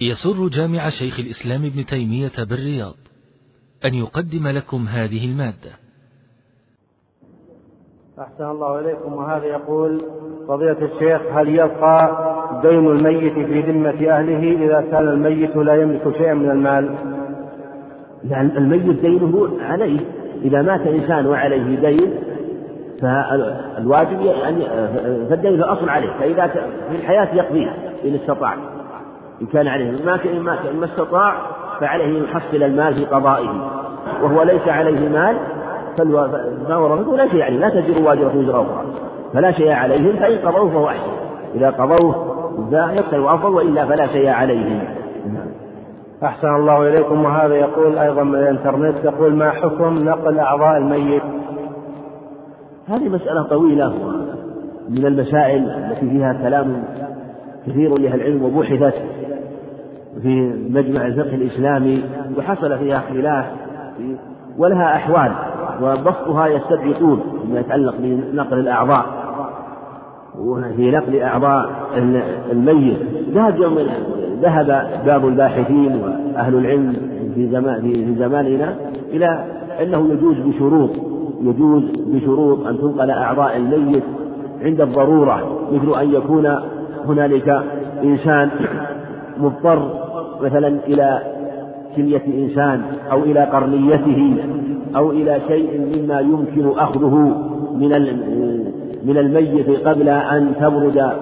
يسر جامع شيخ الإسلام ابن تيمية بالرياض أن يقدم لكم هذه المادة. أحسن الله إليكم. وهذا يقول فضيلة الشيخ هل يبقى دين الميت في ذمة أهله إذا كان الميت لا يملك شيئا من المال؟ يعني الميت دينه عليه. إذا مات إنسان وعليه دين فالواجب يعني فالدين الأصل عليه فإذا في الحياة يقضيه إن استطاع. إن كان عليه ما ما ما استطاع فعليه أن يحصل المال في قضائه. وهو ليس عليه مال فما ورثته لا شيء عليه لا تزر واجرة وزر أخرى. فلا شيء عليهم فإن قضوه فهو أحسن. إذا قضوه يقتل أفضل وإلا فلا شيء عليهم. أحسن الله إليكم. وهذا يقول أيضا من الإنترنت يقول ما حكم نقل أعضاء الميت؟ هذه مسألة طويلة من المسائل التي فيها كلام كثير لأهل العلم وبحثت في مجمع الفقه الإسلامي وحصل فيها خلاف ولها أحوال وبسطها يستدعي طول فيما يتعلق بنقل الأعضاء. وفي نقل أعضاء الميت. ذهب ذهب بعض الباحثين وأهل العلم في زمان في زماننا إلى أنه يجوز بشروط يجوز بشروط أن تنقل أعضاء الميت عند الضرورة مثل أن يكون هنالك إنسان مضطر مثلا إلى كلية إنسان أو إلى قرنيته أو إلى شيء مما يمكن أخذه من من الميت قبل أن تبرد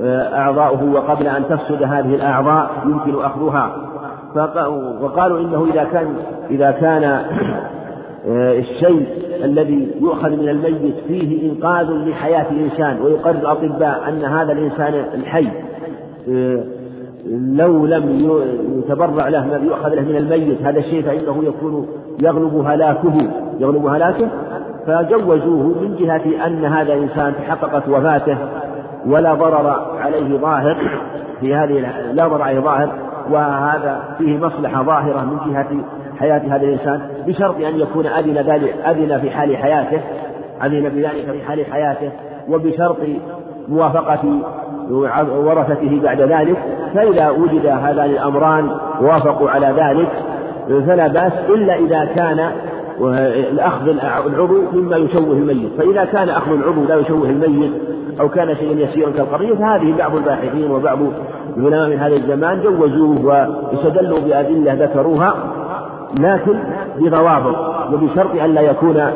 آه، أعضاؤه وقبل أن تفسد هذه الأعضاء يمكن أخذها. وقالوا إنه إذا كان إذا كان آه، الشيء الذي يؤخذ من الميت فيه إنقاذ لحياة إنسان ويقرر الأطباء أن هذا الإنسان الحي آه، لو لم يتبرع له ما يؤخذ له من الميت هذا الشيء فإنه يكون يغلب هلاكه يغلب هلاكه. فجوزوه من جهة أن هذا الإنسان تحققت وفاته ولا ضرر عليه ظاهر في هذه لا ضرر عليه ظاهر وهذا فيه مصلحة ظاهرة من جهة حياة هذا الإنسان بشرط أن يكون أذن ذلك أذن في حال حياته أذن بذلك في حال حياته وبشرط موافقة ورثته بعد ذلك فإذا وجد هذان الأمران وافقوا على ذلك فلا بأس إلا إذا كان الأخذ العضو مما يشوه الميت. فإذا كان أخذ العضو لا يشوه الميت أو كان شيئا يسيرا كالقضية فهذه بعض الباحثين وبعض العلماء من هذا الزمان جوزوه واستدلوا بأدلة ذكروها لكن بضوابط وبشرط أن لا يكون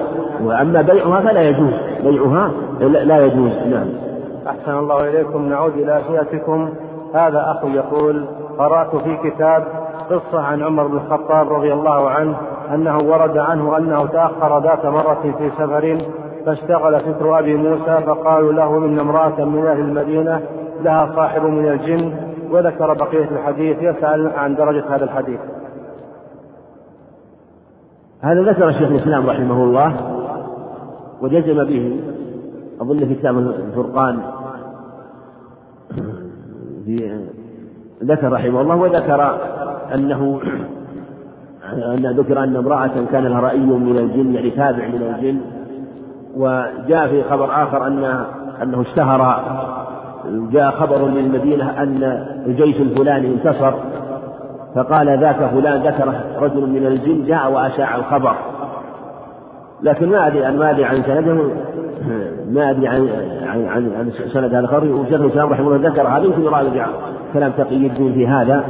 وأما بيعها فلا يجوز بيعها لا يجوز نعم. أحسن الله إليكم نعود إلى أسئلتكم هذا أخ يقول قرأت في كتاب قصة عن عمر بن الخطاب رضي الله عنه أنه ورد عنه أنه تأخر ذات مرة في سفر فاشتغل فكر أبي موسى فقالوا له إن امرأة من أهل المدينة لها صاحب من الجن وذكر بقية الحديث يسأل عن درجة هذا الحديث. هذا ذكر شيخ الإسلام رحمه الله وجزم به أظن في كتاب الفرقان. في ذكر رحمه الله وذكر أنه أن ذكر أن امرأة كان لها رأي من الجن يعني تابع من الجن. وجاء في خبر آخر أن أنه اشتهر. جاء خبر من المدينة أن الجيش الفلاني انتصر. فقال ذاك فلان ذكر رجل من الجن جاء وأشاع الخبر. لكن ما أدري ما أدري عن سنده. ما أدري عن عن عن, سند هذا الخبر. وشيخ الإسلام رحمه الله ذكر هذا يمكن يراجع كلام تقي الدين في هذا.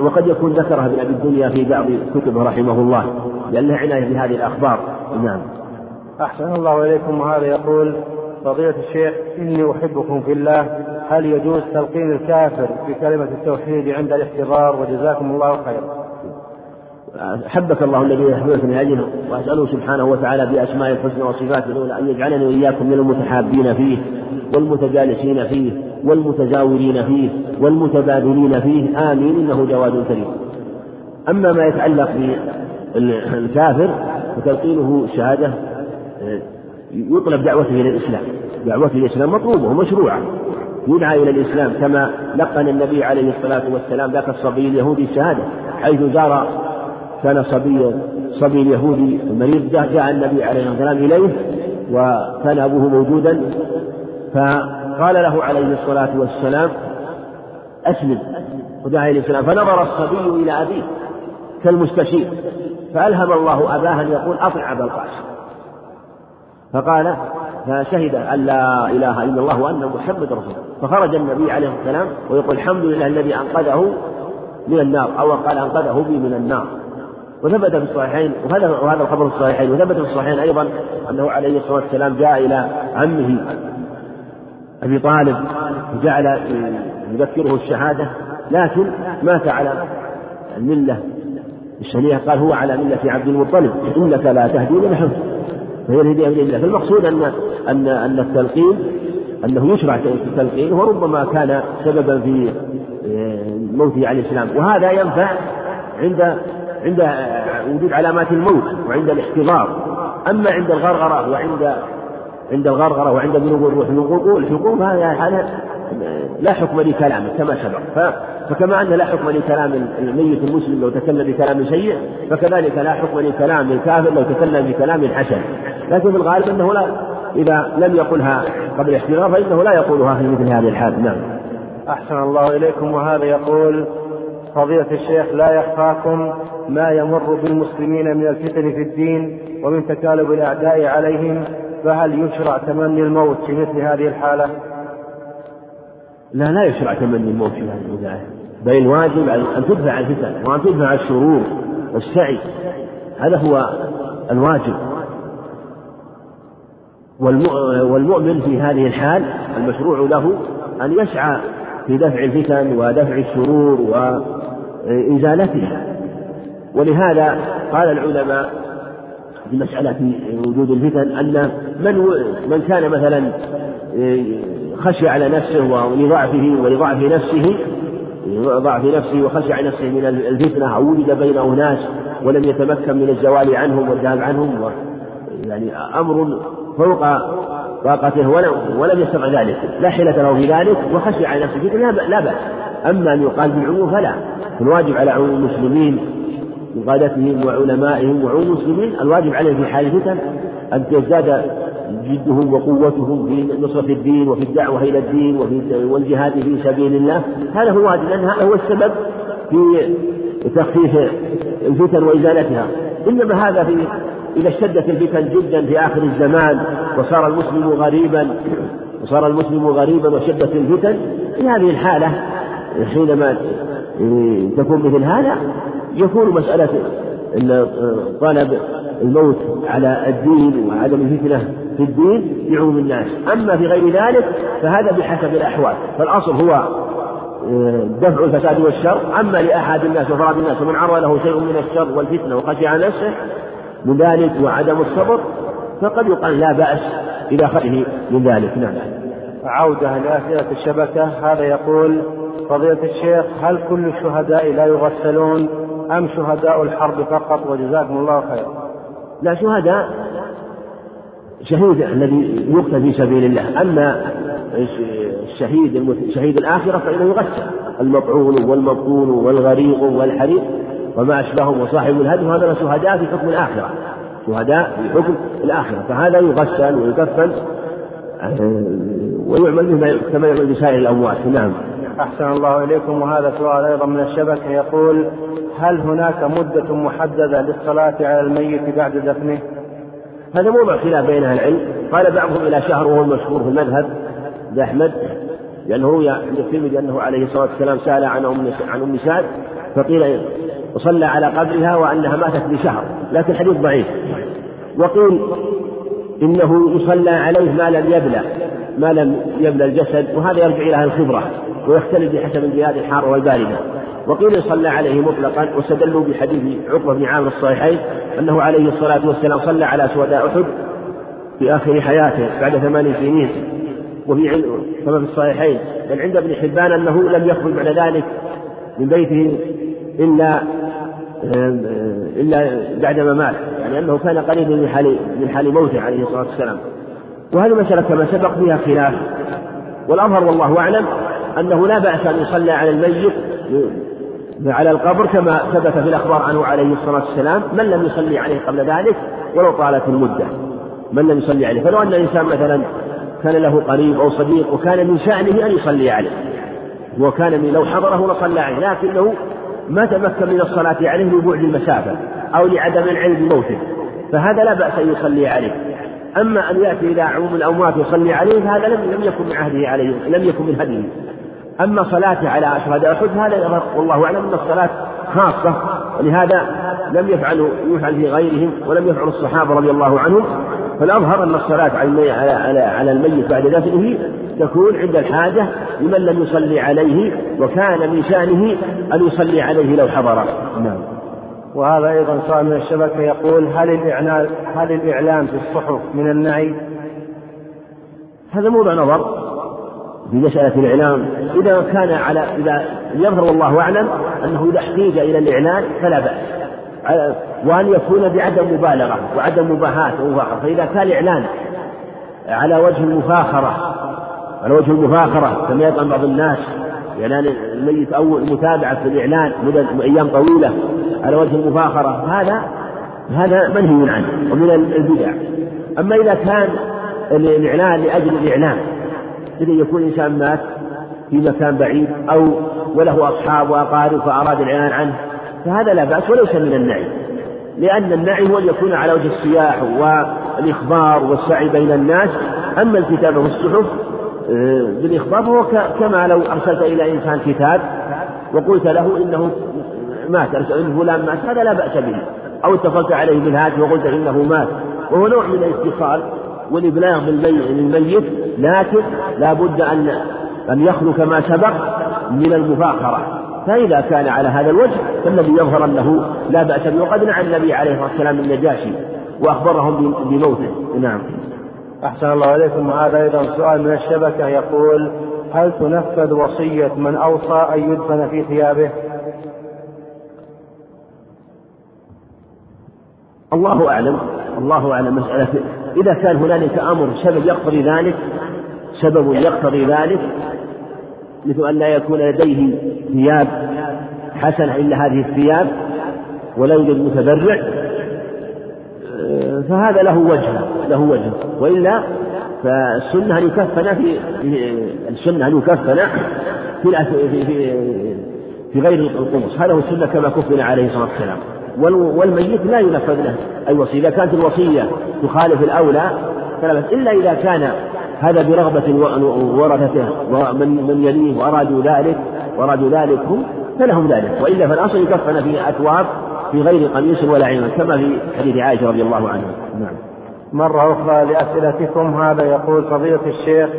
وقد يكون ذكرها ابن أبي الدنيا في بعض كتبه رحمه الله لأن له عناية بهذه الأخبار. نعم. أحسن الله إليكم. وهذا يقول فضيلة الشيخ إني أحبكم في الله. هل يجوز تلقين الكافر بكلمة التوحيد عند الاحتضار؟ وجزاكم الله خيرا. أحبك الله الذي يحببك من أجله وأسأله سبحانه وتعالى بأسماء الحسنى وصفاته الأولى أن يجعلني وإياكم من المتحابين فيه والمتجالسين فيه والمتزاورين فيه والمتبادلين فيه. آمين إنه جواد كريم. أما ما يتعلق بالكافر فتلقينه الشهادة يطلب دعوته إلى الإسلام. دعوته إلى الإسلام مطلوبة ومشروعة. يدعى إلى الإسلام كما لقن النبي عليه الصلاة والسلام ذاك الصبي اليهودي الشهادة حيث زار كان صبي صبي يهودي مريض جاء النبي عليه الصلاة والسلام إليه وكان أبوه موجودا فقال له عليه الصلاة والسلام أسلم. ودعا إلى الإسلام فنظر الصبي إلى أبيه كالمستشير فألهم الله أباه أن يقول أطع أبا القاسم. فقال فشهد أن لا إله إلا الله وأن محمد رسول الله. فخرج النبي عليه السلام ويقول الحمد لله الذي أنقذه من النار أو قال أنقذه بي من النار. وثبت في الصحيحين وهذا الخبر في الصحيحين وثبت في الصحيحين أيضا أنه عليه الصلاة والسلام جاء إلى عمه أبي طالب جعل يذكره الشهادة لكن مات على الملة الشنيعة قال هو على ملة عبد المطلب إنك لا تهدي من أحببت فهي الهداية بإذن الله فالمقصود أن أن أن التلقين أنه يشرع التلقين وربما كان سببا في آه، موته عليه السلام. وهذا ينفع عند عند وجود علامات الموت وعند الاحتضار. أما عند الغرغرة وعند عند الغرغرة وعند بلوغ الروح فهذا حالة لا حكم لكلامه كما سبق. فكما أن لا حكم لكلام الميت المسلم لو تكلم بكلام سيء فكذلك لا حكم لكلام الكافر لو تكلم بكلام حسن. لكن في الغالب أنه لا إذا لم يقلها قبل الاحتضار فإنه لا يقولها في مثل هذه الحال. نعم. أحسن الله إليكم. وهذا يقول فضيلة الشيخ لا يخفاكم ما يمر بالمسلمين من الفتن في الدين ومن تكالب الأعداء عليهم فهل يشرع تمني الموت في مثل هذه الحالة؟ لا لا يشرع تمني الموت في هذه البداية بل الواجب أن تدفع الفتن وأن تدفع الشرور والسعي. هذا هو الواجب. والمؤمن في هذه الحال المشروع له أن يسعى في دفع الفتن ودفع الشرور وإزالتها. ولهذا قال العلماء في مسألة وجود الفتن أن من من كان مثلا خشي على نفسه ولضعفه ولضعف نفسه ضعف نفسه وخشي على نفسه من الفتنة أو وجد بينه ناس ولم يتمكن من الزوال عنهم والذهاب عنهم يعني أمر فوق طاقته ولم, يستطع ذلك لا حيلة له في ذلك وخشي على نفسه لا لا بأس. أما أن يقال بالعموم فلا الواجب على عموم المسلمين من قادتهم وعلمائهم وعموم المسلمين الواجب عليهم في حال الفتن أن تزداد جدهم وقوتهم في نصرة الدين وفي الدعوة إلى الدين وفي والجهاد في سبيل الله. هذا هو الواجب لأن هذا هو السبب في تخفيف الفتن وإزالتها. إنما هذا في إذا اشتدت الفتن جدا في آخر الزمان وصار المسلم غريبا وصار المسلم غريبا وشدت الفتن في هذه الحالة حينما تكون مثل هذا يكون مسألة طلب الموت على الدين وعدم الفتنة في الدين بعموم الناس. أما في غير ذلك فهذا بحسب الأحوال. فالأصل هو دفع الفساد والشر. أما لأحد الناس وفراد الناس ومن عرض له شيء من الشر والفتنة وخشي نفسه من ذلك وعدم الصبر فقد يقال لا بأس إلى خيره من ذلك. نعم. عودة لأسئلة الشبكة هذا يقول فضيلة الشيخ هل كل الشهداء لا يغسلون؟ أم شهداء الحرب فقط؟ وجزاكم الله خيرا لا شهداء شهيد الذي يقتل في سبيل الله. أما الشهيد شهيد الآخرة فإنه يغسل. المطعون والمبطون والغريق والحريق وما أشبههم وصاحب الهدم هذا شهداء في حكم الآخرة. شهداء في حكم الآخرة. فهذا يغسل ويكفن ويعمل به كما يعمل بسائر الأموات. نعم. أحسن الله إليكم. وهذا سؤال أيضا من الشبكة يقول هل هناك مدة محددة للصلاة على الميت بعد دفنه؟ هذا موضع خلاف بين أهل العلم. قال بعضهم إلى شهر وهو المشهور في المذهب لأحمد لأنه روي عند الترمذي أنه عليه الصلاة والسلام سأل عن أم عن أم سعد فقيل وصلى على قبرها وأنها ماتت بشهر لكن الحديث ضعيف. وقيل إنه يصلى عليه ما لم يبلى ما لم يبلى الجسد وهذا يرجع إلى الخبرة ويختلف بحسب البلاد الحارة والباردة وقيل يصلى عليه مطلقا واستدلوا بحديث عقبة بن عامر الصحيحين أنه عليه الصلاة والسلام صلى على سوداء أحد في آخر حياته بعد ثمان سنين. وفي كما في الصحيحين بل عند ابن حبان أنه لم يخرج بعد ذلك من بيته إلا إلا بعدما مات يعني أنه كان قريبا من حال من حال موته عليه الصلاة والسلام. وهذه المسألة كما سبق فيها خلاف. والأظهر والله أعلم أنه لا بأس أن يصلى على الميت على القبر كما ثبت في الأخبار عنه عليه الصلاة والسلام. من لم يصلي عليه قبل ذلك؟ ولو طالت المدة. من لم يصلي عليه؟ فلو أن الإنسان مثلا كان له قريب أو صديق وكان من شأنه أن يصلي عليه وكان لو حضره لصلى عليه لكنه ما تمكن من الصلاة عليه لبعد المسافة أو لعدم العلم بموته فهذا لا بأس أن يصلي عليه. أما أن يأتي إلى عموم الأموات ويصلي عليه فهذا لم لم يكن من عهده عليه لم يكن من هديه. أما صلاته على أشهاد أحد هذا والله أعلم أن الصلاة خاصة ولهذا لم يفعلوا يفعل في غيرهم ولم يفعل الصحابة رضي الله عنهم. فالأظهر أن الصلاة على على على الميت بعد دفنه تكون عند الحاجة لمن لم يصلي عليه وكان من شأنه أن يصلي عليه لو حضر. نعم. وهذا أيضا سؤال من الشبكة يقول هل الإعلان هل الإعلام في الصحف من النعي؟ هذا موضوع نظر في مسألة الإعلام. إذا كان على إذا يظهر والله أعلم أنه إذا احتيج إلى الإعلان فلا بأس. وأن يكون بعدم مبالغة وعدم مباهاة ومفاخرة فإذا كان الإعلان على وجه المفاخرة على وجه المفاخرة كما يطعم بعض الناس إعلان الميت أو المتابعة في الإعلان مدة أيام طويلة على وجه المفاخرة هذا هذا منهي عنه ومن البدع. أما إذا كان الإعلان لأجل الإعلان إذا يكون إنسان مات في مكان بعيد أو وله أصحاب وأقارب فأراد الإعلان عنه فهذا لا بأس وليس من النعي لأن النعي هو أن يكون على وجه السياح والإخبار والسعي بين الناس. أما الكتابة والصحف آه، بالإخبار فهو كما لو أرسلت إلى إنسان كتاب وقلت له إنه مات إن فلان مات هذا لا بأس به. أو اتصلت عليه بالهاتف وقلت إنه مات. وهو نوع من الاتصال والإبلاغ للميت لكن لا بد أن أن يخلو كما سبق من المفاخرة. فإذا كان على هذا الوجه فالذي يظهر أنه لا بأس به. وقد نعى النبي عليه الصلاة والسلام النجاشي وأخبرهم بموته. نعم. أحسن الله عليكم وهذا أيضا سؤال من الشبكة يقول هل تنفذ وصية من أوصى أن يدفن في ثيابه؟ الله أعلم. الله أعلم مسألة. إذا كان هنالك أمر سبب يقتضي ذلك سبب يقتضي ذلك مثل أن لا يكون لديه ثياب حسنة إلا هذه الثياب ولا يوجد متبرع فهذا له وجه له وجه. وإلا فالسنة أن يكفن في السنة أن يكفن في في في, غير القمص. هذا هو السنة كما كفن عليه الصلاة والسلام. والميت لا ينفذ له أي وصية إذا كانت الوصية تخالف الأولى فلا إلا إذا كان هذا برغبة ورثته ومن من يليه وأرادوا ذلك وأرادوا ذلك هم فلهم ذلك وإلا فالأصل يكفن في أثواب في غير قميص ولا عين كما في حديث عائشة رضي الله عنها. نعم. مرة أخرى لأسئلتكم هذا يقول فضيلة الشيخ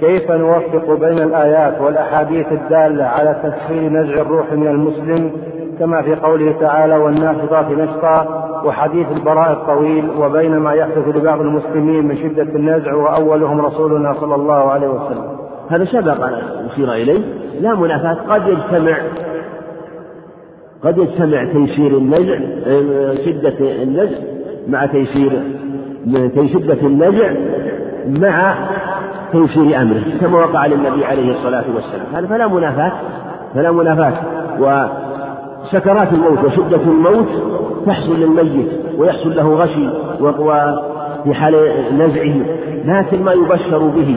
كيف نوفق بين الآيات والأحاديث الدالة على تسهيل نزع الروح من المسلم كما في قوله تعالى والناشطات نشطا وحديث البراء الطويل وبين ما يحدث لبعض المسلمين من شدة النزع وأولهم رسولنا صلى الله عليه وسلم. هذا سبق أن أشير إليه. لا منافاة. قد يجتمع قد يجتمع تيسير النزع شدة النزع مع تيسير شدة النزع مع تيسير أمره كما وقع للنبي عليه الصلاة والسلام. هذا فلا منافاة فلا منافاة. وسكرات الموت وشدة الموت تحصل للميت ويحصل له غشي وفي حال نزعه. لكن ما يبشر به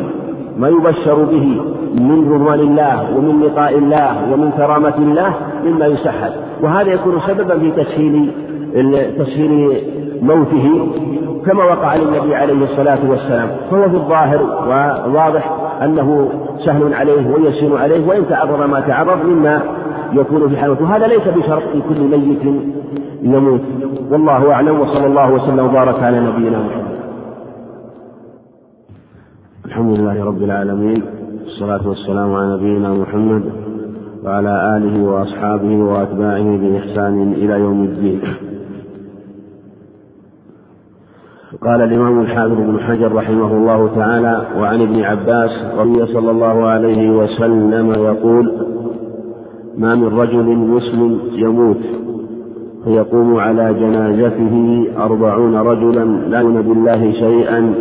ما يبشر به من رضوان الله ومن لقاء الله ومن كرامة الله مما يسهل وهذا يكون سببا في تسهيل تسهيل موته كما وقع للنبي عليه الصلاة والسلام. فهو في الظاهر وواضح أنه سهل عليه ويسير عليه وإن تعرض ما تعرض مما يكون في حالته وهذا ليس بشرط في كل ميت يموت. والله أعلم وصلى الله وسلم وبارك على نبينا محمد. الحمد لله رب العالمين والصلاة والسلام على نبينا محمد وعلى آله وأصحابه وأتباعه بإحسان إلى يوم الدين. قال الإمام الحافظ بن حجر رحمه الله تعالى وعن ابن عباس رضي صلى الله عليه وسلم يقول ما من رجل مسلم يموت فيقوم على جنازته أربعون رجلا لا يؤمن بالله شيئا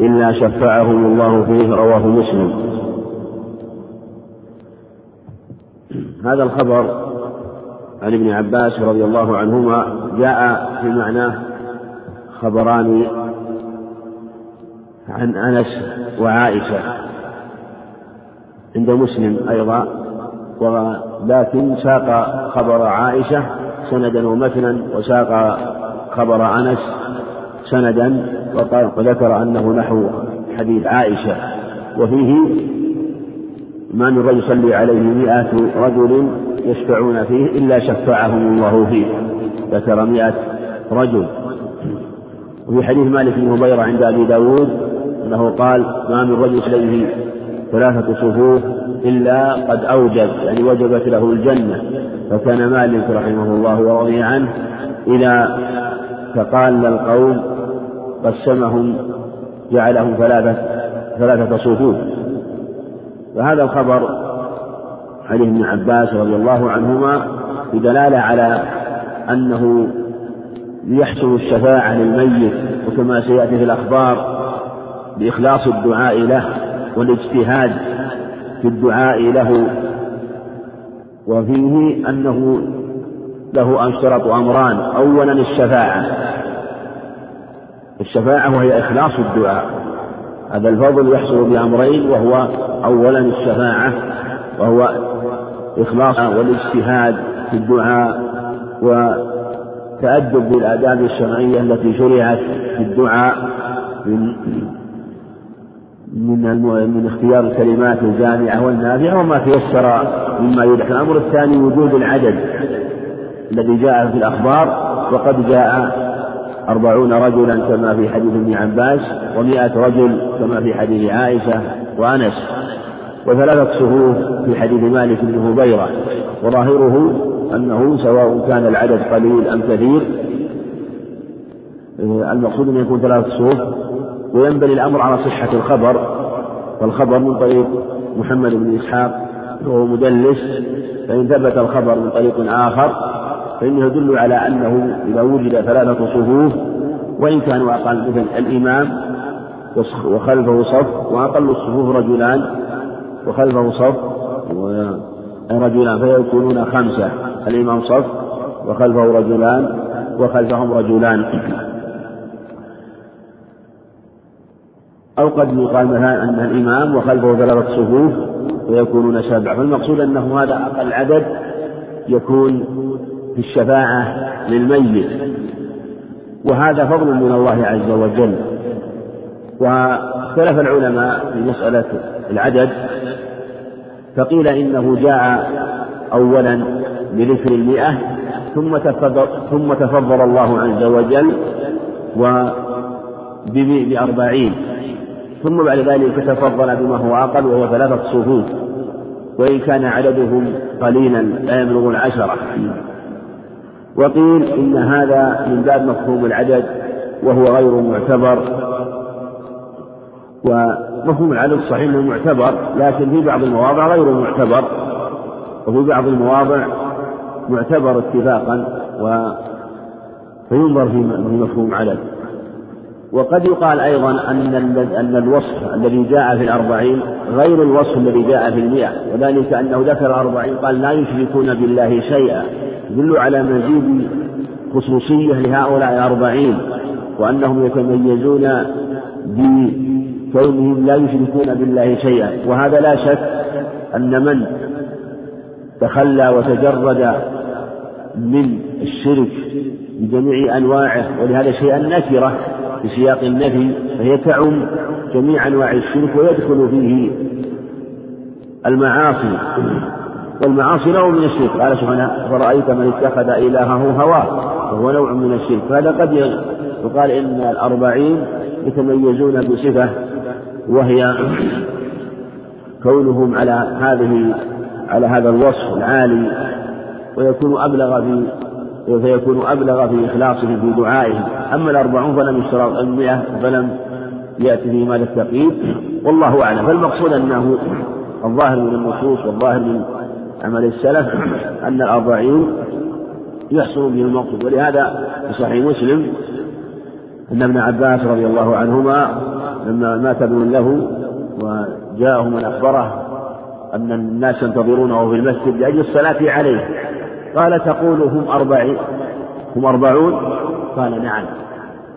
إلا شفعهم الله فيه رواه مسلم. هذا الخبر عن ابن عباس رضي الله عنهما جاء في معناه خبران عن أنس وعائشة عند مسلم أيضا. ولكن ساق خبر عائشة سندا ومتنا وساق خبر أنس سندا وذكر أنه نحو حديث عائشة. وفيه ما من رجل يصلي عليه مئة رجل يشفعون فيه إلا شفعهم الله فيه. ذكر مئة رجل. وفي حديث مالك بن هبيرة عند أبي داود أنه قال ما من رجل عليه ثلاثة صفوف إلا قد أوجب يعني وجبت له الجنة. فكان مالك رحمه الله ورضي عنه إذا تقال القوم قسمهم جعلهم ثلاثة ثلاثة صفوف. فهذا الخبر حديث ابن عباس رضي الله عنهما بدلالة على أنه يحصل الشفاعة للميت وكما سيأتي في الأخبار بإخلاص الدعاء له والاجتهاد في الدعاء له وفيه أنه له أشترط أمران. أولا الشفاعة. الشفاعة وهي إخلاص الدعاء. هذا الفضل يحصل بأمرين وهو أولا الشفاعة وهو إخلاص والاجتهاد في الدعاء وتأدب بالآداب الشرعية التي شرعت في الدعاء من من اختيار الكلمات الجامعة والنافعة وما تيسر مما يدعى الأمر الثاني وجود العدد الذي جاء في الأخبار وقد جاء أربعون رجلا كما في حديث ابن عباس ومائة رجل كما في حديث عائشة وأنس وثلاثة صفوف في حديث مالك بن هبيرة. وظاهره أنه سواء كان العدد قليل أم كثير المقصود أن يكون ثلاثة صفوف. وينبني الأمر على صحة الخبر والخبر من طريق محمد بن إسحاق وهو مدلس فإن ثبت الخبر من طريق آخر فإنه يدل على أنه إذا وجد ثلاثة صفوف وإن كانوا أقل مثل الإمام وخلفه صف وأقل الصفوف رجلان وخلفه صف رجلان فيكونون خمسة الإمام صف وخلفه رجلان وخلفهم رجلان. أو قد يقال مثلا أن الإمام وخلفه ثلاثة صفوف ويكونون سبع فالمقصود أنه هذا أقل عدد يكون في الشفاعة للميت. وهذا فضل من الله عز وجل. واختلف العلماء في مسألة العدد. فقيل إنه جاء أولا بذكر المئة ثم تفضل, ثم تفضل الله عز وجل و بأربعين. ثم بعد ذلك تفضل بما هو أقل وهو ثلاثة صفوف وإن كان عددهم قليلا لا يبلغ العشرة وقيل إن هذا من باب مفهوم العدد وهو غير معتبر. ومفهوم العدد صحيح إنه معتبر لكن في بعض المواضع غير معتبر. وفي بعض المواضع معتبر اتفاقا و فينظر في مفهوم عدد وقد يقال أيضا أن أن الوصف الذي جاء في الأربعين غير الوصف الذي جاء في المئة وذلك أنه ذكر الأربعين قال لا يشركون بالله شيئا يدل على مزيد خصوصية لهؤلاء الأربعين وأنهم يتميزون بكونهم لا يشركون بالله شيئا. وهذا لا شك أن من تخلى وتجرد من الشرك بجميع أنواعه ولهذا شيئا نكرة في سياق النفي فهي تعم جميع أنواع الشرك ويدخل فيه المعاصي. والمعاصي نوع من الشرك. قال سبحانه فرأيت من اتخذ إلهه هواه وهو نوع من الشرك. فهذا قد يقال إن الأربعين يتميزون بصفة وهي كونهم على هذه على هذا الوصف العالي ويكون أبلغ في فيكون أبلغ في إخلاصهم في دعائهم أما الأربعون فلم يشترط المئة فلم يأتي في مال التقييد والله أعلم. فالمقصود أنه الظاهر من النصوص والظاهر من عمل السلف أن الأربعين يحصل به المقصود. ولهذا في صحيح مسلم أن ابن عباس رضي الله عنهما لما مات ابن له وجاءه من أخبره أن الناس ينتظرونه في المسجد لأجل الصلاة عليه. قال تقول هم أربعين. هم أربعون؟ قال نعم.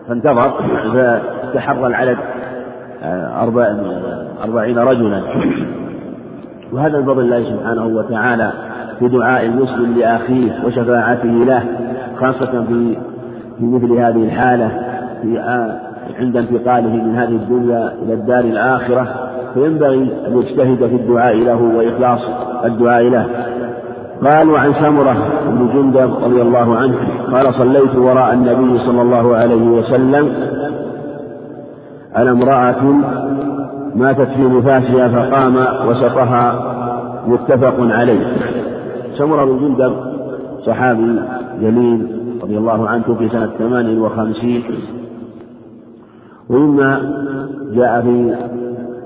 فانتظر. فتحرى العدد. أربع أربعين رجلا. وهذا فضل الله سبحانه وتعالى في دعاء المسلم لأخيه وشفاعته له خاصة في في مثل هذه الحالة في عند انتقاله من هذه الدنيا إلى الدار الآخرة. فينبغي أن يجتهد في الدعاء له وإخلاص الدعاء له. قال وعن سمرة بن جندب رضي الله عنه قال صليت وراء النبي صلى الله عليه وسلم على امرأة ماتت في نفاسها فقام وسطها متفق عليه. سمرة بن جندب صحابي جليل رضي الله عنه في سنة ثمان وخمسين ومما جاء في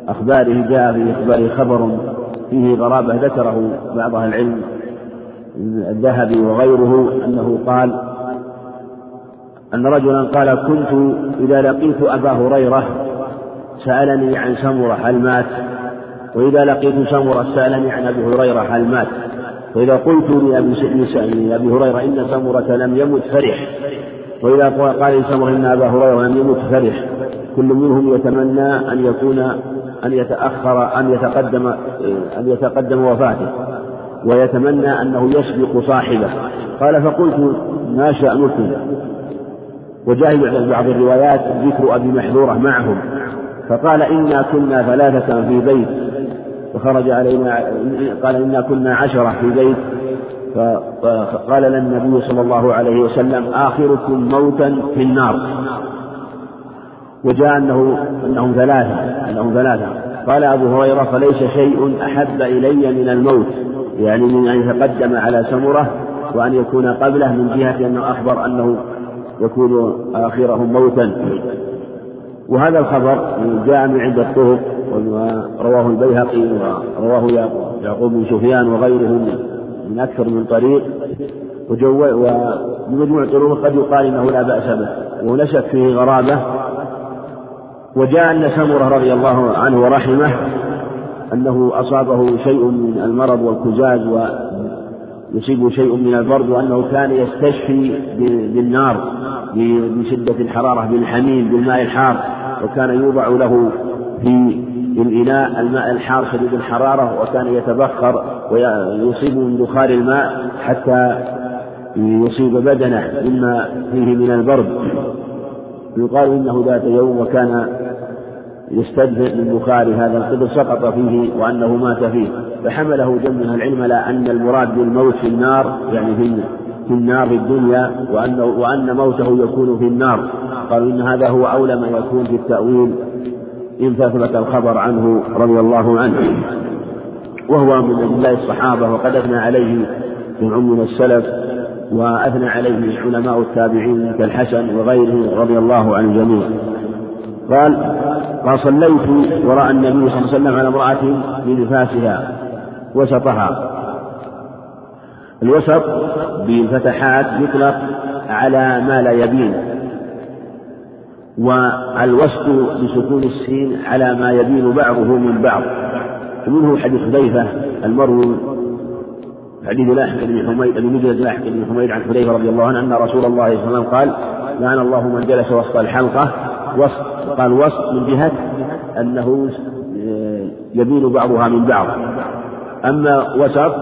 أخباره جاء في إخباره خبر فيه غرابة ذكره بعض أهل العلم. الذهبي وغيره أنه قال أن رجلا قال كنت إذا لقيت أبا هريرة سألني عن سمرة هل مات؟ وإذا لقيت سمرة سألني عن أبي هريرة هل مات؟ وإذا قلت لأبي هريرة إن سمرة لم يمت فرح. وإذا قال سمرة إن أبا هريرة لم يمت فرح. كل منهم يتمنى أن يكون أن يتأخر أن يتقدم أن يتقدم وفاته. ويتمنى أنه يسبق صاحبه. قال فقلت ما شأنكم وجاء بعض الروايات ذكر أبي محذورة معهم. فقال إنا كنا ثلاثة في بيت. فخرج علينا قال إنا كنا عشرة في بيت. فقال لنا النبي صلى الله عليه وسلم آخركم موتا في النار. وجاء أنه أنهم ثلاثة أنهم ثلاثة. قال أبو هريرة فليس شيء أحب إلي من الموت. يعني من أن يتقدم على سمرة وأن يكون قبله من جهة أنه أخبر أنه يكون آخرهم موتا. وهذا الخبر جاء من عدة طرق ورواه البيهقي ورواه يعقوب بن سفيان وغيره من أكثر من طريق. وبمجموع الطرق قد يقال إنه لا بأس به شك فيه غرابة. وجاء أن سمرة رضي الله عنه ورحمه أنه أصابه شيء من المرض والكزاز ويصيبه شيء من البرد وأنه كان يستشفي بالنار بشدة الحرارة بالحميم بالماء الحار وكان يوضع له في الإناء الماء الحار شديد الحرارة وكان يتبخر ويصيب من بخار الماء حتى يصيب بدنه مما فيه من البرد. يقال إنه ذات يوم وكان يستدفئ من بخار هذا القدر سقط فيه وأنه مات فيه فحمله جمع العلم على أن المراد بالموت في النار يعني في في النار في الدنيا وأنه وأن موته يكون في النار. قالوا إن هذا هو أولى ما يكون في التأويل إن فثبت الخبر عنه رضي الله عنه. وهو من الله الصحابة وقد أثنى عليه من السلف وأثنى عليه علماء التابعين كالحسن وغيره رضي الله عن الجميع قال قال صليت وراء النبي صلى الله عليه وسلم على امرأة بنفاسها وسطها. الوسط بالفتحات يطلق على ما لا يبين والوسط بسكون السين على ما يبين بعضه من بعض. ومنه حديث حذيفة المروي حديث لاحق بن حميد بن مجلد لاحق بن حميد عن حذيفة رضي الله عنه أن رسول الله صلى الله عليه وسلم قال لعن الله من جلس وسط الحلقة وسط قال وسط من جهة أنه يبين بعضها من بعض. أما وسط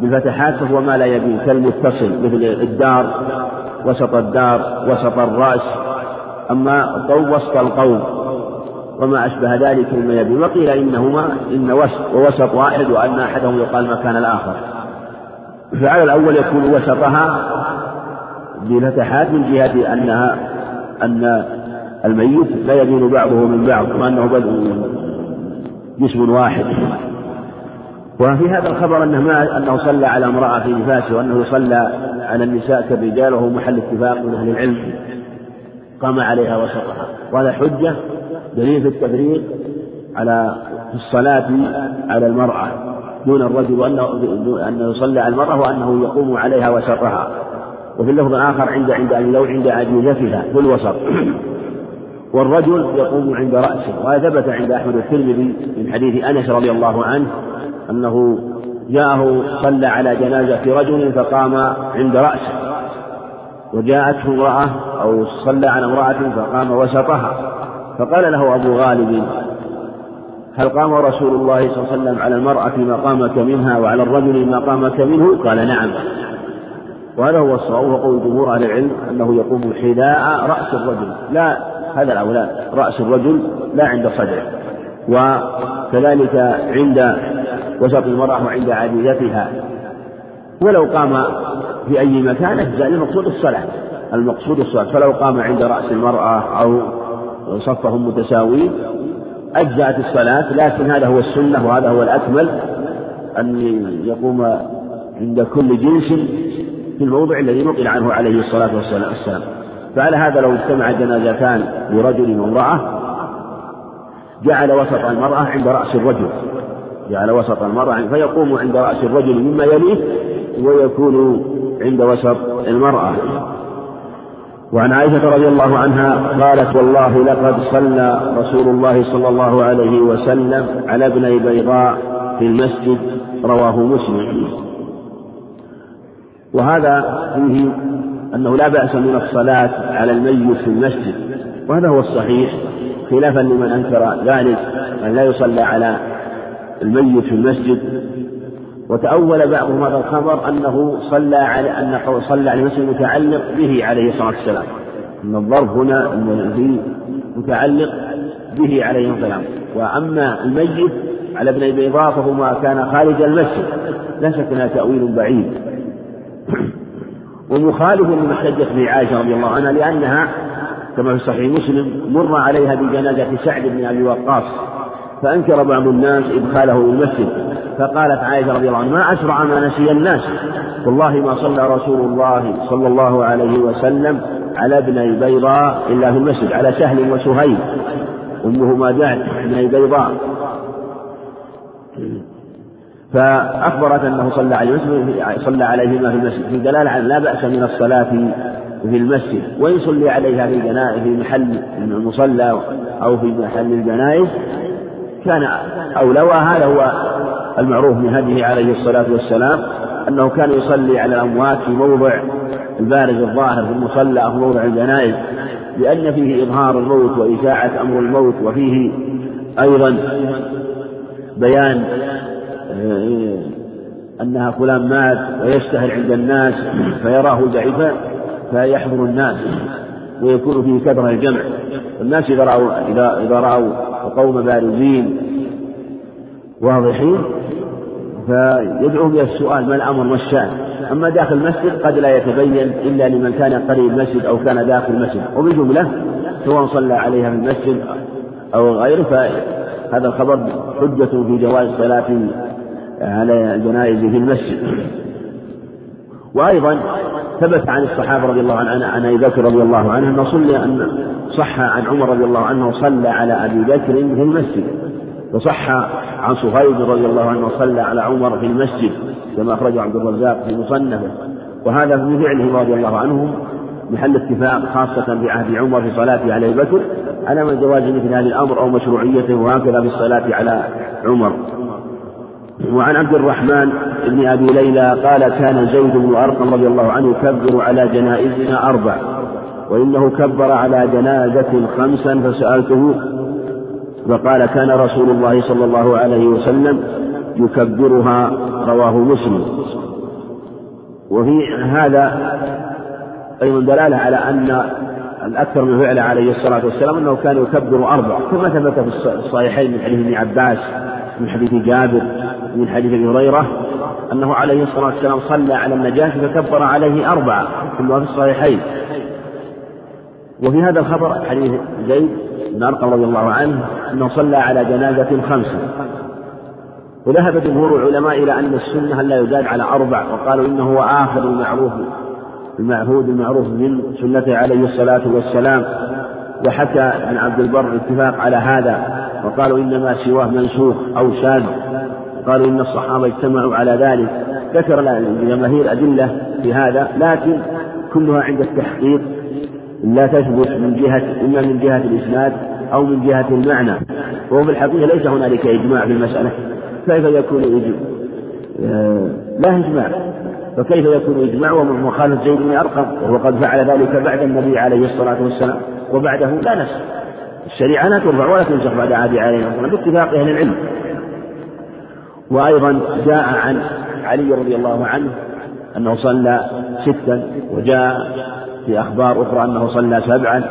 بالفتحات فهو ما لا يبين كالمتصل مثل الدار وسط الدار وسط الرأس. أما القوم وسط القوم وما أشبه ذلك مما يبين وقيل إنهما إن وسط ووسط واحد وأن أحدهم يقال مكان الآخر. فعلى الأول يكون وسطها بفتحات من جهة أنها أن الميت لا يبين بعضه من بعض وأنه بدء جسم واحد. وفي هذا الخبر أنه ما أنه صلى على امرأة في نفاسه وأنه صلى على النساء كالرجال وهو محل اتفاق من أهل العلم. قام عليها وسطها وهذا حجة دليل في التفريق على في الصلاة على المرأة دون الرجل وأنه أنه يصلي على المرأة وأنه يقوم عليها وسطها وفي اللفظ الآخر عند عند لو عند عجوزتها في الوسط. والرجل يقوم عند رأسه وهذا ثبت عند أحمد الترمذي من حديث أنس رضي الله عنه أنه جاءه صلى على جنازة رجل فقام عند رأسه وجاءته امرأة أو صلى على امرأة فقام وسطها فقال له أبو غالب هل قام رسول الله صلى الله عليه وسلم على المرأة مقامك منها وعلى الرجل مقامك منه؟ قال نعم. وهذا هو الصواب وقول جمهور أهل العلم أنه يقوم حذاء رأس الرجل لا هذا الأولى رأس الرجل لا عند صدره وكذلك عند وسط المرأة وعند عديدتها ولو قام في أي مكان أجزاء المقصود الصلاة المقصود الصلاة. فلو قام عند رأس المرأة أو صفهم متساويين أجزأت الصلاة. لكن هذا هو السنة وهذا هو الأكمل أن يقوم عند كل جنس في الموضع الذي نقل عنه عليه الصلاة والسلام. فعلى هذا لو اجتمع جنازتان لرجل وامرأة جعل وسط المرأة عند رأس الرجل. جعل وسط المرأة فيقوم عند رأس الرجل مما يليه ويكون عند وسط المرأة. وعن عائشة رضي الله عنها قالت والله لقد صلى رسول الله صلى الله عليه وسلم على ابني بيضاء في المسجد رواه مسلم. وهذا فيه أنه لا بأس من الصلاة على الميت في المسجد وهذا هو الصحيح خلافا لمن أنكر ذلك أن لا يصلى على الميت في المسجد. وتأول بعضهم هذا الخبر أنه صلى على أنه صلى على المسجد متعلق به عليه الصلاة والسلام. أن الظرف هنا متعلق به عليه السلام وأما الميت على ابن بيضاء فهو ما كان خارج المسجد لا شك أنها تأويل بعيد. ومخالف لما احتجت به عائشة رضي الله عنها لأنها كما في صحيح مسلم مر عليها بجنازة سعد بن أبي وقاص فأنكر بعض الناس إدخاله المسجد فقالت عائشة رضي الله عنها ما أسرع ما نسي الناس. والله ما صلى رسول الله صلى الله عليه وسلم على ابني بيضاء إلا في المسجد على سهل وسهيل أمهما دعت ابني بيضاء فأخبرت أنه صلى عليه صلى عليهما في المسجد. في دلالة على لا بأس من الصلاة في المسجد. وإن صلي عليها في جنائز في محل المصلى أو في محل الجنائز كان أولى. وهذا هو المعروف من هديه عليه الصلاة والسلام أنه كان يصلي على الأموات في موضع البارز الظاهر في المصلى أو موضع الجنائز لأن فيه إظهار الموت وإشاعة أمر الموت وفيه أيضا بيان أنها فلان مات ويشتهر عند الناس فيراه ضعيفا فيحضر الناس ويكون فيه كثرة الجمع. الناس إذا رأوا إذا إذا رأوا القوم بارزين واضحين فيدعو إلى السؤال ما الأمر ما الشأن. أما داخل المسجد قد لا يتبين إلا لمن كان قريب المسجد أو كان داخل المسجد. وبالجملة سواء صلى عليها في المسجد أو غيره فهذا الخبر حجة في جواز الصلاة على الجنائز في المسجد. وأيضا ثبت عن الصحابة رضي الله عنه عن أبي بكر رضي الله عنه أنه صلى أن صح عن عمر رضي الله عنه صلى على أبي بكر في المسجد. وصح عن صهيب رضي الله عنه صلى على عمر في المسجد كما أخرجه عبد الرزاق في مصنفه. وهذا من فعله رضي الله عنهم محل اتفاق خاصة في عهد عمر في صلاته على أبي بكر على من جواز مثل هذا الأمر أو مشروعيته وهكذا في الصلاة على عمر. وعن عبد الرحمن بن أبي ليلى قال كان زيد بن أرقم رضي الله عنه يكبر على جنائزنا أربع وإنه كبر على جنازة خمسا فسألته فقال كان رسول الله صلى الله عليه وسلم يكبرها رواه مسلم. وفي هذا أيضا دلالة على أن الأكثر من فعله عليه الصلاة والسلام أنه كان يكبر أربع كما ثبت في الصحيحين من حديث ابن عباس من حديث جابر من حديث أبي هريرة أنه عليه الصلاة والسلام صلى على النجاشي فكبر عليه أربعة كلها في الصحيحين. وفي هذا الخبر حديث زيد بن أرقم رضي الله عنه أنه صلى على جنازة خمسة. وذهب جمهور العلماء إلى أن السنة لا يزاد على أربع وقالوا إنه هو آخر المعروف المعهود المعروف من سنته عليه الصلاة والسلام. وحكى عن عبد البر الاتفاق على هذا وقالوا إنما سواه منسوخ أو شاذ قالوا إن الصحابة اجتمعوا على ذلك. ذكر الجماهير أدلة في هذا لكن كلها عند التحقيق. لا تثبت من جهة إما من جهة الإسناد أو من جهة المعنى. وهو في الحقيقة ليس هنالك إجماع في المسألة. كيف يكون إجماع؟ آه، لا إجماع. فكيف يكون إجماع؟ ومخالف زيد بن أرقم وهو قد فعل ذلك بعد النبي عليه الصلاة والسلام وبعده لا نسأل الشريعة لا ترفع ولا تنسخ بعد عهد عليه باتفاق أهل العلم. وأيضا جاء عن علي رضي الله عنه أنه صلى ستا وجاء في أخبار أخرى أنه صلى سبعا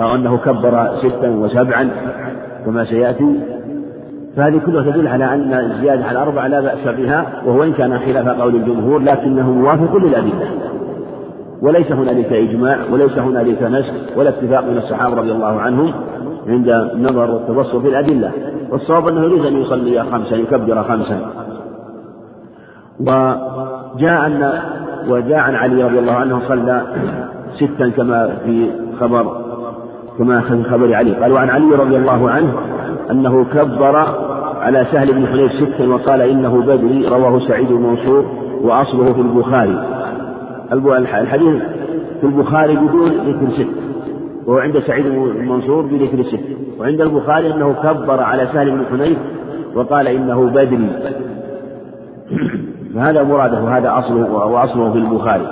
أو أنه كبر ستا وسبعا كما سيأتي. فهذه كلها تدل على أن الزيادة على أربعة لا بأس بها وهو إن كان خلاف قول الجمهور لكنه موافق للأدلة. وليس هنالك إجماع وليس هنالك نسخ ولا اتفاق من الصحابة رضي الله عنهم. عند النظر والتبصر في الأدلة. والصواب أنه يجوز أن يصلي خمسا يكبر خمسا. وجاء أن وجاء عن علي رضي الله عنه صلى ستا كما في خبر كما في خبر علي. قال وعن علي رضي الله عنه أنه كبر على سهل بن حنيف ستا وقال إنه بدري رواه سعيد بن منصور وأصله في البخاري. الحديث في البخاري بدون ذكر ست وهو عند سعيد بن منصور بذكر ست وعند البخاري أنه كبر على سهل بن حنيف وقال إنه بدري. فهذا مراده وهذا أصله وأصله في البخاري.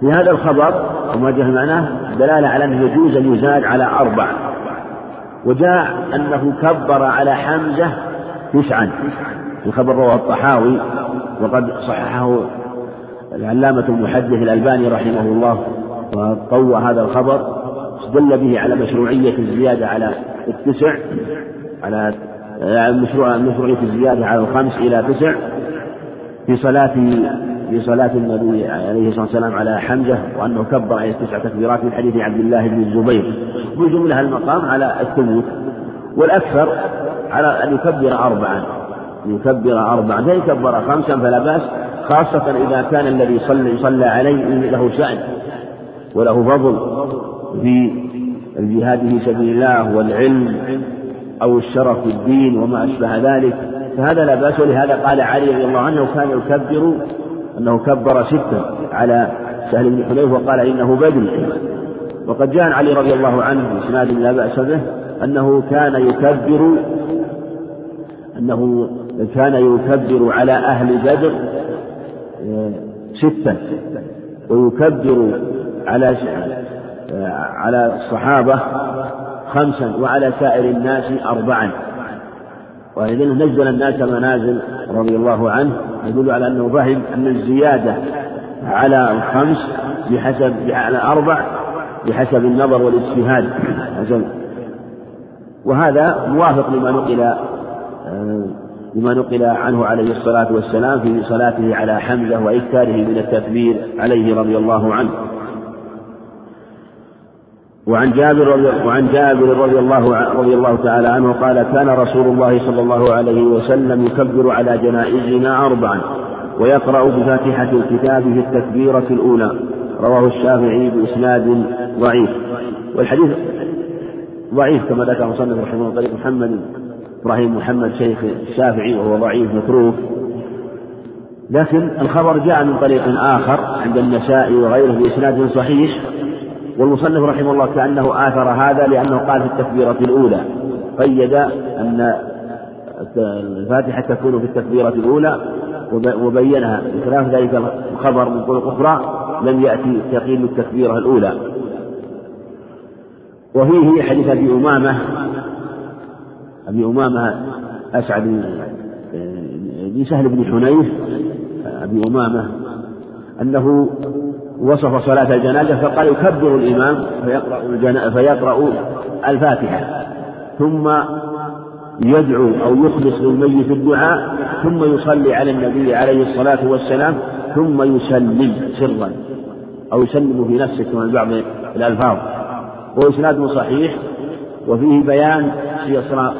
في هذا الخبر وما جاء معناه دلالة على أنه يجوز أن يزاد على أربع. وجاء أنه كبر على حمزة تسعا. الخبر رواه الطحاوي وقد صححه العلامة المحدث الألباني رحمه الله. وقوى هذا الخبر استدل به على مشروعية الزيادة على التسع على مشروعية الزيادة على الخمس إلى تسع في صلاة في صلاة النبي عليه الصلاة والسلام على حمزة وأنه كبر عليه تسع تكبيرات من حديث عبد الله بن الزبير. وجملها المقام على الثبوت والأكثر على أن يكبر أربعا أن يكبر أربعا. فإن كبر خمسا فلا بأس خاصة إذا كان الذي صلى يصلى عليه له شأن. وله فضل في الجهاد في سبيل الله والعلم أو الشرف في الدين وما أشبه ذلك. فهذا لا بأس ولهذا قال علي رضي الله عنه كان يكبر أنه كبر ستا على سهل بن حنيف وقال إنه بدري وقد جاء علي رضي الله عنه بإسناد لا بأس به أنه كان يكبر أنه كان يكبر على أهل بدر ستا ويكبر على على الصحابة خمسا وعلى سائر الناس أربعا. وإذا نزل الناس منازل رضي الله عنه يدل على أنه فهم أن الزيادة على الخمس بحسب على أربع بحسب النظر والاجتهاد. وهذا موافق لما نقل لما نقل عنه عليه الصلاة والسلام في صلاته على حمزة وإكثاره من التكبير عليه رضي الله عنه. وعن جابر رضي وعن جابر رضي الله رضي الله تعالى عنه قال كان رسول الله صلى الله عليه وسلم يكبر على جنائزنا أربعا ويقرأ بفاتحة الكتاب في التكبيرة الأولى رواه الشافعي بإسناد ضعيف. والحديث ضعيف كما ذكر مصنف رحمه الله طريق محمد إبراهيم محمد شيخ الشافعي وهو ضعيف متروك. لكن الخبر جاء من طريق آخر عند النسائي وغيره بإسناد صحيح والمصنف رحمه الله كأنه آثر هذا لأنه قال في التكبيرة الأولى. قيد أن الفاتحة تكون في التكبيرة الأولى وبينها. بخلاف ذلك الخبر من طرق أخرى لم يأتي تقييد التكبيرة الأولى. وفيه حديث أبي أمامة. أبي أمامة أسعد بن سهل بن حنيف. أبي أمامة أنه وصف صلاة الجنازة فقال يكبر الإمام فيقرأ. فيقرأ الفاتحة. ثم يدعو أو يخلص للميت الدعاء ثم يصلي على النبي عليه الصلاة والسلام ثم يسلم سرا أو يسلم في نفسه كما بعض الألفاظ. وإسناد صحيح وفيه بيان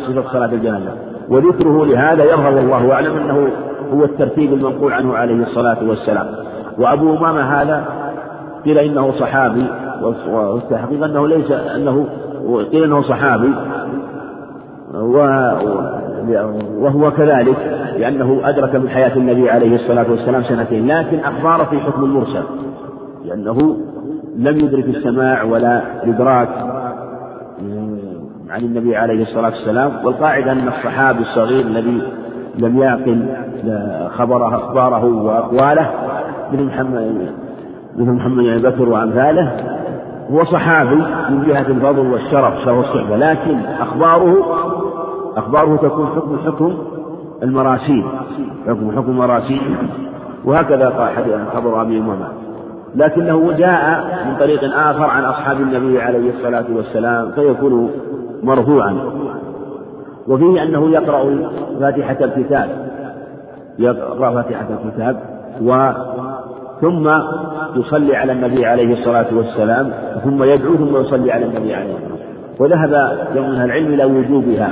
صفة صلاة الجنازة. وذكره لهذا يظهر والله أعلم أنه هو الترتيب المنقول عنه عليه الصلاة والسلام. وأبو أمامة هذا قيل إنه صحابي والتحقيق أنه ليس أنه قيل أنه صحابي وهو كذلك لأنه أدرك من حياة النبي عليه الصلاة والسلام سنتين لكن أخبار في حكم المرسل لأنه لم يدرك السماع ولا الإدراك عن النبي عليه الصلاة والسلام والقاعدة أن الصحابي الصغير الذي لم يعقل خبره أخباره وأقواله مثل محمد مثل محمد بن بكر وأمثاله هو صحابي من جهة الفضل والشرف شرف الصحبة لكن أخباره أخباره تكون حكم حكم المراسيل حكم حكم المراسيل وهكذا قال خبر أبي أمامة لكنه جاء من طريق آخر عن أصحاب النبي عليه الصلاة والسلام فيكون مرفوعا. وفيه أنه يقرأ فاتحة الكتاب يقرأ فاتحة الكتاب و ثم يصلي على النبي عليه الصلاة والسلام ثم يدعو ثم يصلي على النبي عليه الصلاة والسلام. وذهب يوم من العلم إلى وجوبها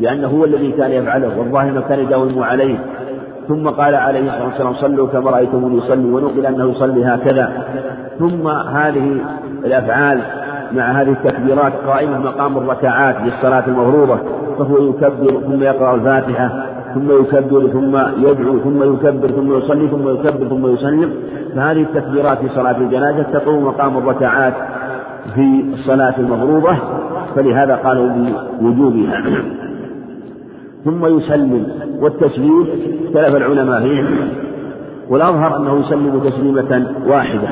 لأنه هو الذي كان يفعله والظاهر ما كان يداوم عليه. ثم قال عليه الصلاة والسلام صلوا كما رأيتموني يصلي. ونقل أنه يصلي هكذا. ثم هذه الأفعال مع هذه التكبيرات قائمة مقام الركعات للصلاة المفروضة فهو يكبر ثم يقرأ الفاتحة. ثم يكبر ثم يدعو ثم يكبر ثم يصلي ثم يكبر ثم يسلم فهذه التكبيرات في صلاة الجنازة تقوم مقام الركعات في الصلاة المفروضة فلهذا قالوا بوجوبها ثم يسلم والتسليم اختلف العلماء فيه والأظهر أنه يسلم تسليمة واحدة.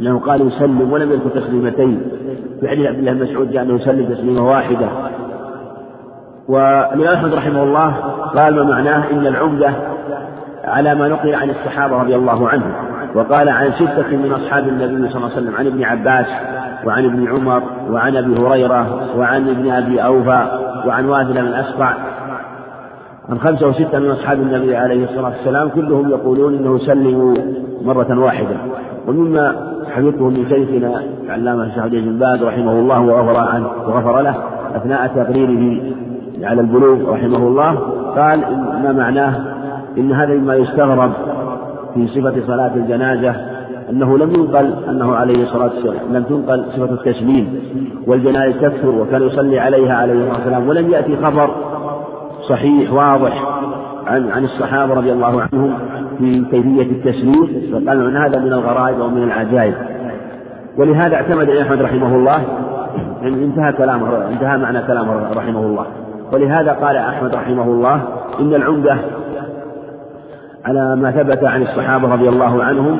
لأنه قال يسلم ولم يذكر تسليمتين. في عبد الله بن مسعود جاء أنه يسلم تسليمة واحدة. والإمام أحمد رحمه الله قال ما معناه إن العمدة على ما نقل عن الصحابة رضي الله عنهم. وقال عن ستة من أصحاب النبي صلى الله عليه وسلم عن ابن عباس وعن ابن عمر وعن أبي هريرة وعن ابن أبي أوفى وعن واثل بن أسقع عن خمسة وستة من أصحاب النبي عليه الصلاة والسلام كلهم يقولون إنه سلموا مرة واحدة. ومما حفظته من شيخنا العلامة الشيخ بن باز رحمه الله وغفر عنه وغفر له أثناء تقريره. على البلوغ رحمه الله قال ما معناه؟ إن هذا مما يستغرب في صفة صلاة الجنازة أنه لم ينقل أنه عليه الصلاة والسلام لم تنقل صفة التسليم والجنائز تكثر وكان يصلي عليها عليه الصلاة والسلام ولم يأتي خبر صحيح واضح عن عن الصحابة رضي الله عنهم في كيفية التسليم فقال من هذا؟ من الغرائب أو من العجائب؟ ولهذا اعتمد أحمد رحمه الله انتهى كلامه انتهى معنى كلامه رحمه الله. ولهذا قال أحمد رحمه الله إن العمدة على ما ثبت عن الصحابة رضي الله عنهم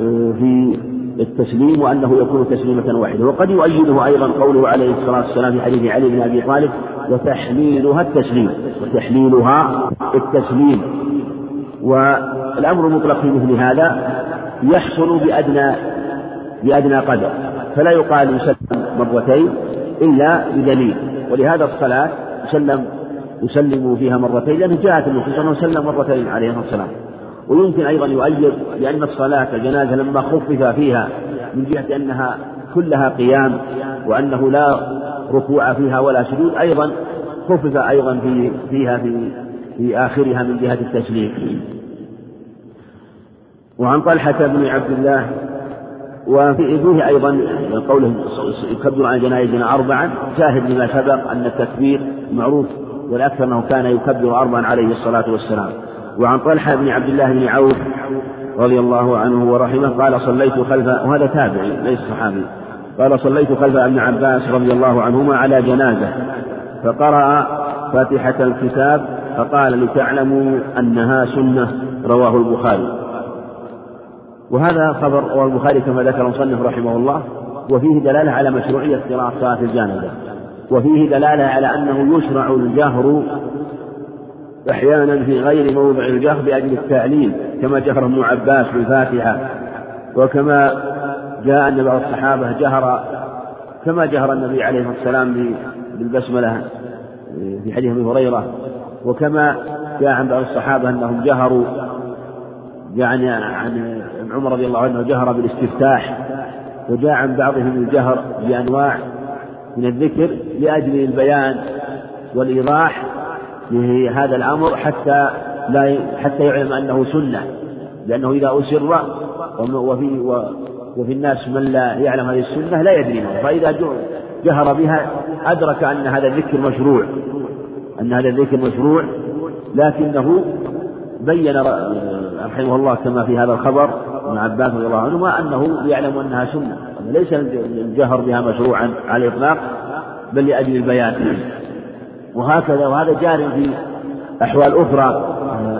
آه، في التسليم وأنه يكون تسليمة واحدة. وقد يؤيده أيضا قوله عليه الصلاة والسلام في حديث علي بن أبي طالب وتحليلها التسليم. وتحليلها التسليم. والأمر المطلق في مثل هذا يحصل بأدنى بأدنى قدر. فلا يقال يسلم مرتين إلا بدليل. ولهذا الصلاة يسلم يسلم فيها مرتين لأنه جاءت النصوص أنه سلم مرتين عليه الصلاة والسلام. ويمكن أيضا يؤيد لأن الصلاة الجنازة لما خفف فيها من جهة أنها كلها قيام وأنه لا ركوع فيها ولا سجود أيضا خفف أيضا في فيها في في آخرها من جهة التسليم. وعن طلحة بن عبد الله وفيه أيضا قوله يكبر عن جنائزنا أربعا شاهد لما سبق أن التكبير معروف والأكثر أنه كان يكبر أربعا عليه الصلاة والسلام. وعن طلحة بن عبد الله بن عوف رضي الله عنه ورحمه قال صليت خلف وهذا تابعي ليس صحابي قال صليت خلف ابن عباس رضي الله عنهما على جنازة فقرأ فاتحة الكتاب فقال لتعلموا أنها سنة رواه البخاري. وهذا خبر البخاري كما ذكر المصنف رحمه الله وفيه دلالة على مشروعية قراءة صلاة الجنازة وفيه دلالة على أنه يشرع الجهر أحيانا في غير موضع الجهر بأجل التعليم كما جهر ابن عباس بالفاتحة وكما جاء أن بعض الصحابة جهر كما جهر النبي عليه الصلاة والسلام بالبسملة في حديث أبي هريرة وكما جاء عن بعض الصحابة أنهم جهروا يعني عن عمر رضي الله عنه جهر بالاستفتاح وجاء عن بعضهم الجهر بأنواع من الذكر لأجل البيان والإيضاح لهذا الأمر حتى لا حتى يعلم أنه سنة لأنه إذا أسر وفي وفي الناس من لا يعلم هذه السنة لا يدري فإذا جهر بها أدرك أن هذا الذكر مشروع أن هذا الذكر مشروع لكنه بين رحمه الله كما في هذا الخبر ابن عباس رضي الله عنهما أنه يعلم أنها سنة ليس الجهر بها مشروعا على الإطلاق بل لأجل البيان. وهكذا وهذا جار في أحوال أخرى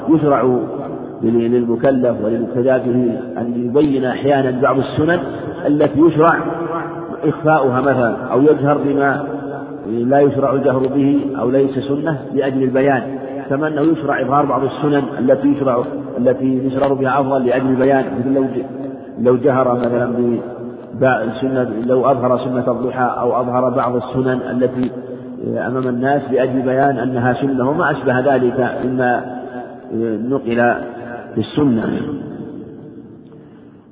يشرع للمكلف ولمكتداته أن يبين أحيانا بعض السنن التي يشرع إخفاؤها مثلا أو يجهر بما لا يشرع الجهر به أو ليس سنة لأجل البيان. كما أنه يشرع إظهار بعض السنن التي يشرع التي يشرع بها أفضل لأجل البيان مثل لو لو جهر مثلا بسنة لو أظهر سنة الضحى أو أظهر بعض السنن التي أمام الناس لأجل بيان أنها سنة وما أشبه ذلك مما نقل في السنة.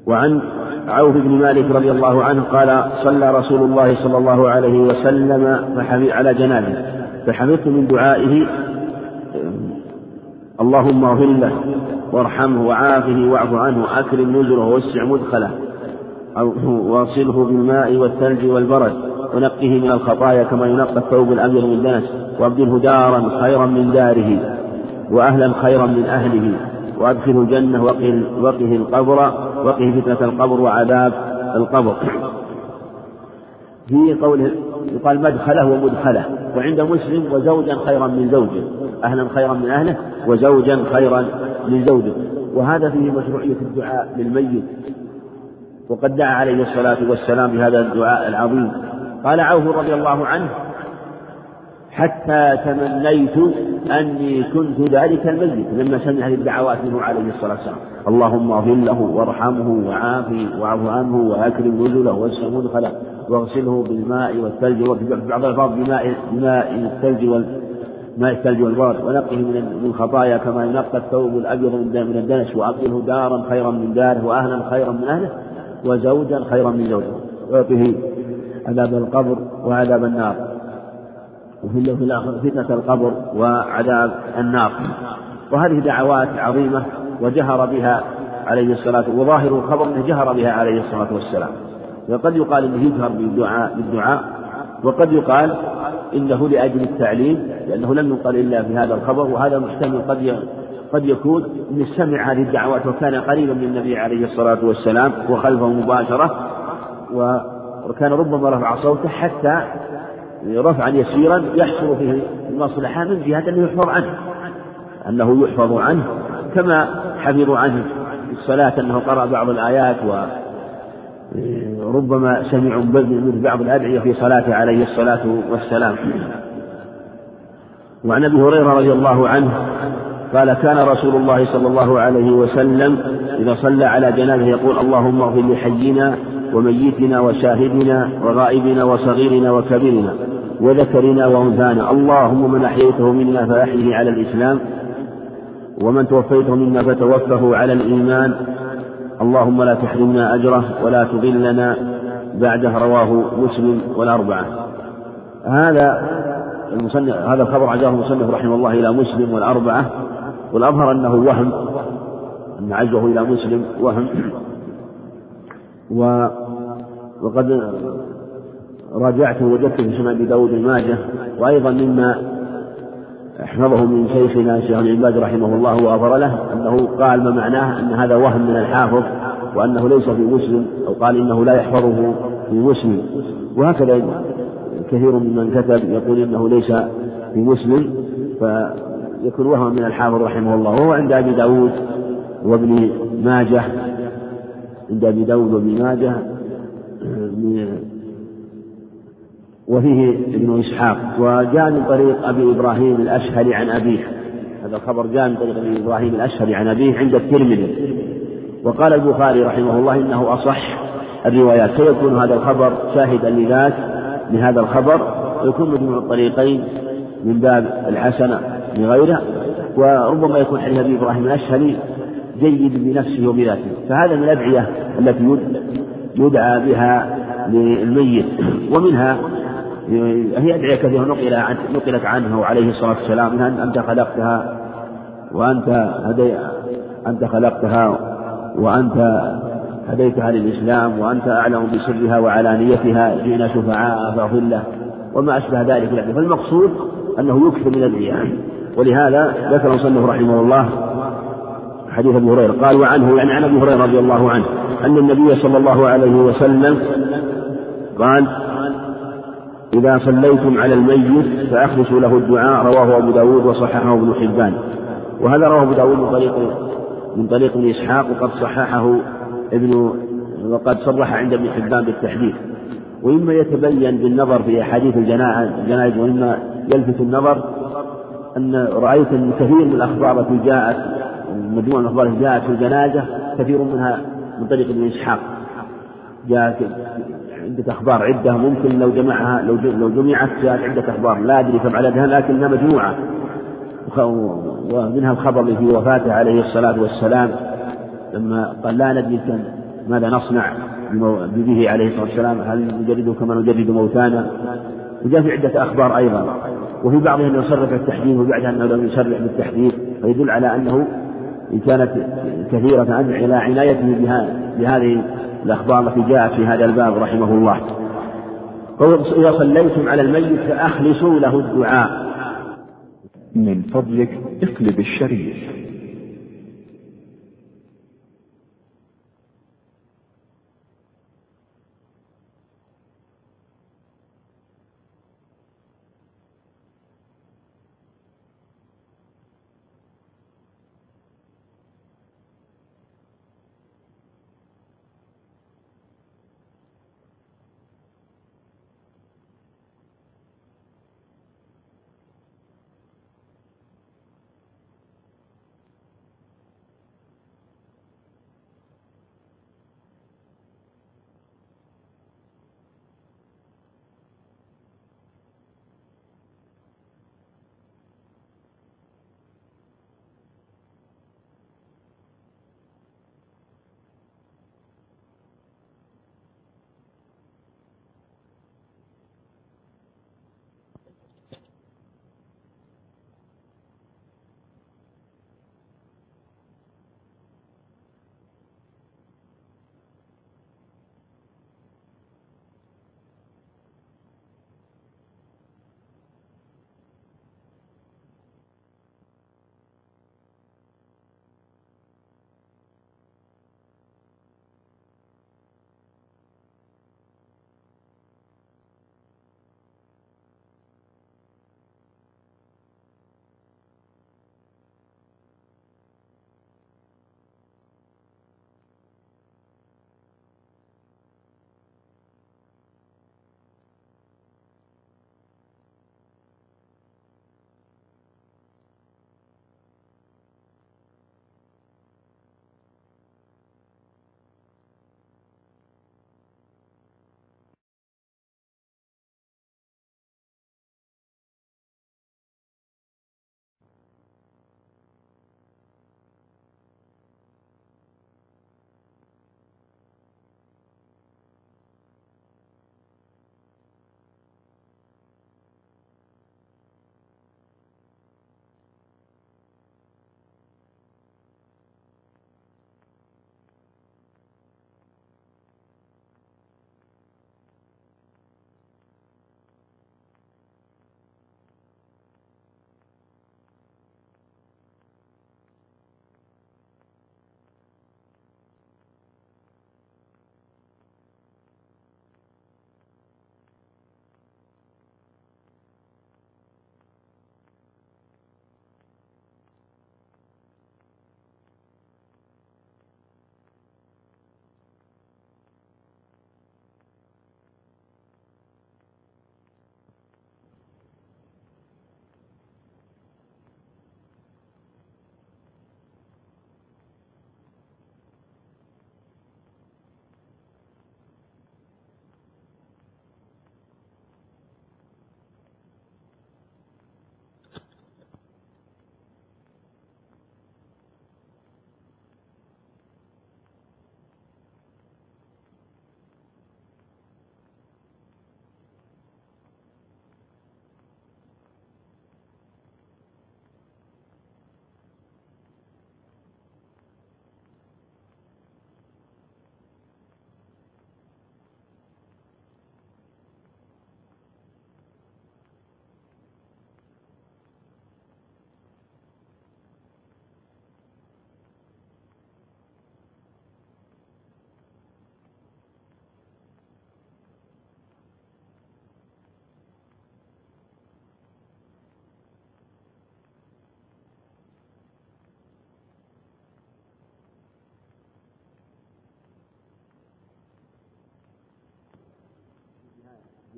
وعن عوف بن مالك رضي الله عنه قال صلى رسول الله صلى الله عليه وسلم على جنازه فحفظت من دعائه اللهم اغفر له وارحمه وعافه واعف عنه واكرم نزله ووسع مدخله واصله بالماء والثلج والبرد ونقه من الخطايا كما ينقى الثوب الأبيض من دنس وابدله دارا خيرا من داره وأهلا خيرا من أهله وأدخله الجنة وقه القبر وقه فتنة القبر وعذاب القبر. في قوله يقال مدخله ومدخله. وعند مسلم وزوجا خيرا من زوجه أهلا خيرا من أهله وزوجا خيرا من زوجه. وهذا فيه مشروعية الدعاء للميت. وقد دعا عليه الصلاة والسلام بهذا الدعاء العظيم. قال عوف رضي الله عنه حتى تمنيت أني كنت ذلك الميت. لما سمع هذه الدعوات منه عليه الصلاة والسلام اللهم اغفر له وارحمه وعافه واعف عنه وأكرم نزله واسع مدخله واغسله بالماء والثلج وفي بعض الألفاظ بماء بماء الثلج ماء الثلج والبرد ونقه من الخطايا كما ينقى الثوب الأبيض من الدنس واعطه دارا خيرا من داره وأهلا خيرا من أهله وزوجا خيرا من زوجه. واعطه عذاب القبر وعذاب النار. وفي في الآخر فتنة القبر وعذاب النار. وهذه دعوات عظيمة وجهر بها عليه الصلاة وظاهر الخبر أنه جهر بها عليه الصلاة والسلام. وقد يقال إنه يجهر بالدعاء بالدعاء وقد يقال إنه لأجل التعليم لأنه لم يقل إلا في هذا الخبر وهذا محتمل قد قد يكون من سمع هذه الدعوات وكان قريبا من النبي عليه الصلاة والسلام وخلفه مباشرة وكان ربما رفع صوته حتى رفعا يسيرا يحصل فيه المصلحة من جهة أنه يحفظ عنه أنه يحفظ عنه كما حفظوا عنه الصلاة أنه قرأ بعض الآيات و ربما سمعوا من بعض الأدعية في صلاته عليه الصلاة والسلام. وعن أبي هريرة رضي الله عنه قال كان رسول الله صلى الله عليه وسلم إذا صلى على جنازة يقول اللهم اغفر لحينا وميتنا وشاهدنا وغائبنا وصغيرنا وكبيرنا وذكرنا وأنثانا. اللهم من أحييته منا فأحيه على الإسلام ومن توفيته منا فتوفه على الإيمان اللهم لا تحرمنا أجره ولا تضلنا بعده رواه مسلم والأربعة. هذا المصنف هذا الخبر عزاه المصنف رحمه الله إلى مسلم والأربعة. والأظهر أنه وهم أن عزه إلى مسلم وهم. و وقد راجعته وجدته في سنن أبي داود الماجه وأيضا مما أحفظه من شيخنا الشيخ العباد رحمه الله وغفر له أنه قال ما معناه أن هذا وهم من الحافظ وأنه ليس في مسلم أو قال إنه لا يحفظه في مسلم. وهكذا كثير ممن كتب يقول إنه ليس في مسلم فيكون وهم من الحافظ رحمه الله. وهو عند أبي داود وابن ماجه عند أبي داود وابن ماجه وفيه ابن إسحاق وجاء من طريق أبي إبراهيم الأشهري عن أبيه. هذا الخبر جاء من طريق أبي إبراهيم الأشهري عن أبيه عند الترمذي. وقال البخاري رحمه الله إنه أصح الروايات. فيكون هذا الخبر شاهدا لذاك لهذا الخبر. ويكون مجموع الطريقين من باب الحسنة لغيره. وربما يكون حديث أبي إبراهيم الأشهري جيد بنفسه وبذاته. فهذا من الأدعية التي يدعى بها للميت. ومنها هي أدعية كثيرة نقل عن نقلت عنه عليه الصلاة والسلام أن أنت خلقتها وأنت هدي أنت خلقتها وأنت هديتها للإسلام وأنت أعلم بسرها وعلانيتها جئنا شفعاء فاغفر له وما أشبه ذلك يعني فالمقصود أنه يكثر من الأدعية. ولهذا ذكر المصنف رحمه الله حديث أبي هريرة قال وعنه يعني عن أبي هريرة رضي الله عنه أن النبي صلى الله عليه وسلم قال إذا صليتم على الميت فأخلصوا له الدعاء رواه أبو داود وصححه ابن حبان. وهذا رواه أبو داود من طريق من طريق ابن إسحاق وقد صححه ابن وقد صرح عند ابن حبان بالتحديث وإما يتبين بالنظر في أحاديث الجنائز وإما يلفت النظر أن رأيت أن كثير من الأخبار التي جاءت مجموعة من الأخبار التي جاءت في الجنازة كثير منها من طريق ابن إسحاق. جاءت عدة أخبار عدة ممكن لو جمعها لو لو جمعت جاءت عدة أخبار. لا أدري كم عددها لكنها مجموعة. ومنها الخبر اللي في وفاته عليه الصلاة والسلام. لما قال لا ندري ماذا نصنع به عليه الصلاة والسلام؟ هل نجرده كما نجرد موتانا؟ وجاء في عدة أخبار أيضا. وفي بعضها أنه يصرح بالتحديد وبعدها أنه لم يصرح بالتحديد فيدل على أنه إن كانت كثيرة إلى عنايته بهذه الأخبار التي جاءت في هذا الباب رحمه الله. إذا صليتم على الميت فأخلصوا له الدعاء. من فضلك اقلب الشريف.